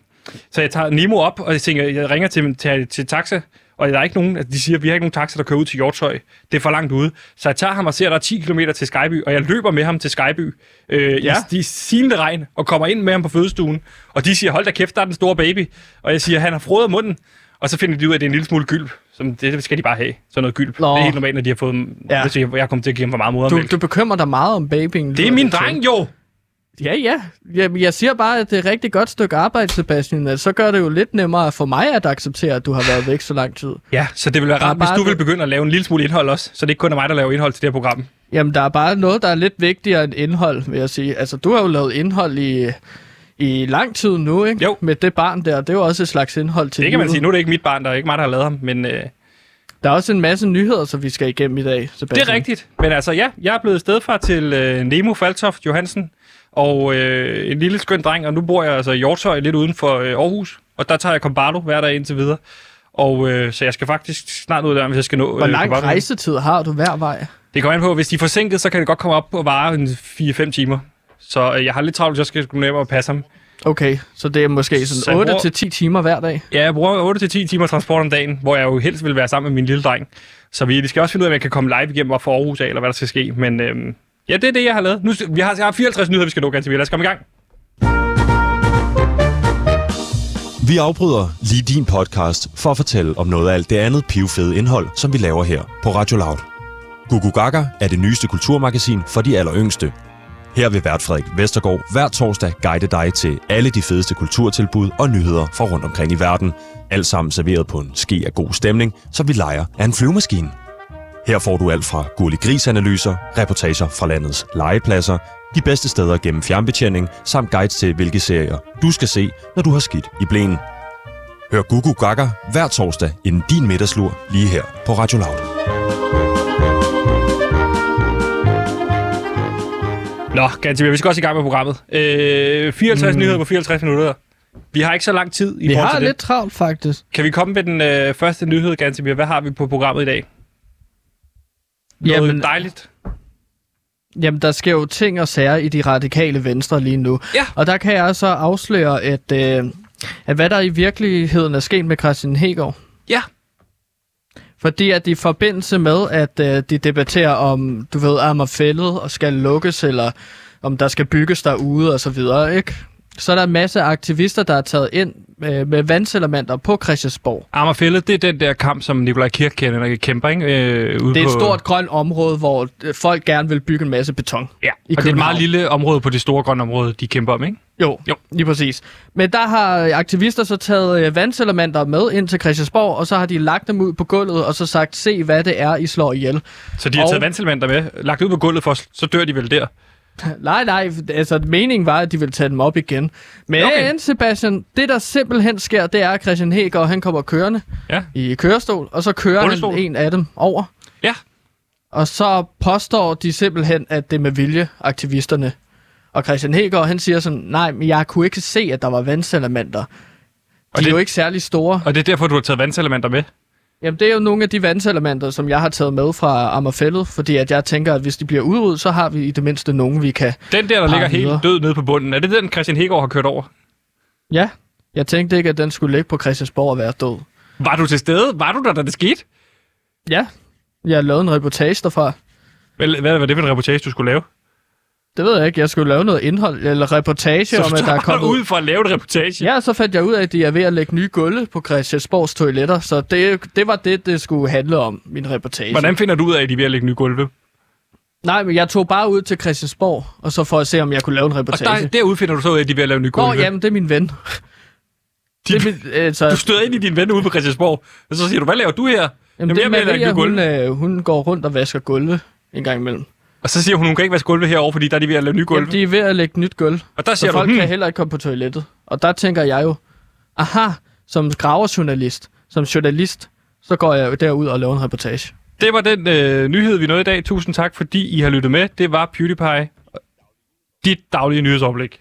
Så jeg tager Nemo op, og jeg tænker, jeg ringer til, til, til taxa, og der er ikke nogen, de siger, vi har ikke nogen taxa, der kører ud til Hjortshøj. Det er for langt ude. Så jeg tager ham og ser, at der er 10 km til Skyby, og jeg løber med ham til Skyby øh, Ja. i de silende regn, og kommer ind med ham på fødestuen. Og de siger, hold da kæft, der er den store baby. Og jeg siger, han har af munden. Og så finder de ud af, at det er en lille smule gylp. Som det skal de bare have. Sådan noget gylp. Nå. Det er helt normalt, når de har fået... Ja. Hvis jeg, jeg kommer til at give ham for meget du, modermælk. du bekymrer dig meget om babyen. Det er min dreng, jo! Ja, ja. Jeg, jeg siger bare, at det er et rigtig godt stykke arbejde, Sebastian. at Så gør det jo lidt nemmere for mig at acceptere, at du har været væk så lang tid. Ja, så det ville være rart, hvis du det- begynde at lave en lille smule indhold også. Så det ikke kun er mig, der laver indhold til det her program. Jamen, der er bare noget, der er lidt vigtigere end indhold, vil jeg sige. Altså, du har jo lavet indhold i, i lang tid nu, ikke? Jo. Med det barn der. Det er jo også et slags indhold til Det kan man livet. sige. Nu er det ikke mit barn, der er ikke mig, der har lavet ham. Men øh, Der er også en masse nyheder, som vi skal igennem i dag, Sebastian. det er rigtigt. Men altså, ja, jeg er blevet stedfar til øh, Nemo Faltoft Johansen. Og øh, en lille skøn dreng. Og nu bor jeg altså i Hjortshøj, lidt uden for øh, Aarhus. Og der tager jeg Combardo hver dag indtil videre. Og øh, så jeg skal faktisk snart ud der, hvis jeg skal nå... Hvor lang Combardo. rejsetid har du hver vej? Det kommer an på, hvis de er forsinket, så kan det godt komme op og vare en 4-5 timer. Så øh, jeg har lidt travlt, hvis jeg skal nemmere at passe ham. Okay, så det er måske Så sådan jeg bruger- 8-10 timer hver dag. Ja, jeg bruger 8-10 timer transport om dagen, hvor jeg jo helst vil være sammen med min lille dreng. Så vi, skal også finde ud af, om jeg kan komme live igennem op for Aarhus af, eller hvad der skal ske. Men øhm, ja, det er det, jeg har lavet. Nu, vi har, jeg har 54 nyheder, vi skal nå ganske Lad os komme i gang. Vi afbryder lige din podcast for at fortælle om noget af alt det andet pivfede indhold, som vi laver her på Radio Loud. Gugu Gaga er det nyeste kulturmagasin for de aller yngste. Her vil vært Frederik Vestergaard hver torsdag guide dig til alle de fedeste kulturtilbud og nyheder fra rundt omkring i verden. Alt sammen serveret på en ske af god stemning, så vi leger af en flyvemaskine. Her får du alt fra gurli grisanalyser, reportager fra landets legepladser, de bedste steder gennem fjernbetjening, samt guides til, hvilke serier du skal se, når du har skidt i blæen. Hør Gugu Gaga hver torsdag inden din middagslur lige her på Radio Loud. Nå, ganske vi skal også i gang med programmet. Øh, 54 mm. nyheder på 54 minutter. Vi har ikke så lang tid i Vi forhold har til lidt det. travlt, faktisk. Kan vi komme med den øh, første nyhed, Gansimir? Hvad har vi på programmet i dag? Noget Jamen- dejligt. Jamen, der sker jo ting og sager i de radikale venstre lige nu. Ja. Og der kan jeg så afsløre, at, øh, at hvad der i virkeligheden er sket med Christian Hegård. Ja. Fordi at i forbindelse med, at øh, de debatterer om, du ved, Amagerfællet og skal lukkes, eller om der skal bygges derude og så videre, ikke? Så er der en masse aktivister, der er taget ind øh, med vandselementer på Christiansborg. Amagerfællet, det er den der kamp, som Nikolaj Kirk kender, kæmper, ikke? Øh, ude Det er et på... stort grønt område, hvor øh, folk gerne vil bygge en masse beton. Ja, i og det er et meget lille område på det store grønne område, de kæmper om, ikke? Jo, Jo. lige præcis. Men der har aktivister så taget øh, vandselementer med ind til Christiansborg, og så har de lagt dem ud på gulvet, og så sagt, se hvad det er, I slår ihjel. Så de har Og- taget vandselementer med, lagt ud på gulvet for, så dør de vel der. Nej, nej, altså meningen var, at de ville tage dem op igen. Men Okay. Sebastian, det der simpelthen sker, det er, at Christian Heger, han kommer kørende Ja. i kørestol, og så kører Rullestol. han en af dem over. Ja. Og så påstår de simpelthen, at det er med vilje, aktivisterne. Og Christian Heger, han siger sådan, nej, men jeg kunne ikke se, at der var vandselementer. De Og er det- jo ikke særlig store. Og det er derfor, du har taget vandselementer med. Jamen, det er jo nogle af de vandselementer, som jeg har taget med fra Ammerfællet, fordi at jeg tænker, at hvis de bliver udryddet, så har vi i det mindste nogen, vi kan... Den der, der ligger videre. helt død nede på bunden, er det den, Christian Hegård har kørt over? Ja, jeg tænkte ikke, at den skulle ligge på Christiansborg og være død. Var du til stede? Var du der, da det skete? Ja, jeg lavet en reportage derfra. Hvad, hvad var det for en reportage, du skulle lave? Det ved jeg ikke, jeg skulle lave noget indhold, eller reportage Så om, at der er kommet... ud for at lave en reportage? Ja, så fandt jeg ud af, at de er ved at lægge nye gulve på Christiansborgs toiletter, så det, det var det, det skulle handle om, min reportage. Hvordan finder du ud af, at de er ved at lægge nye gulve? Nej, men jeg tog bare ud til Christiansborg, og så for at se, om jeg kunne lave en Og reportage. der, derude finder du så ud af, at de er ved at lave nye Nå, gulve. jamen, det er min ven. De- det er min, altså, Du støder ind i din ven ude på Christiansborg, og så siger du, hvad laver du her? Jamen, Jamen, det jeg er Maria, hun, øh, hun går rundt og vasker gulve en gang imellem. Og så siger hun, hun kan ikke vaske gulvet herovre, fordi der er de ved at lave nye gulve. Jamen, de er ved at lægge nyt gulv. Og der Så siger du, folk hmm, kan heller ikke komme på toilettet. Og der tænker jeg jo, aha, som graverjournalist, som journalist, så går jeg jo derud og laver en reportage. det var den øh, nyhed, vi nåede i dag. Tusind tak, fordi I har lyttet med. Det var PewDiePie. Dit daglige nyhedsoverblik.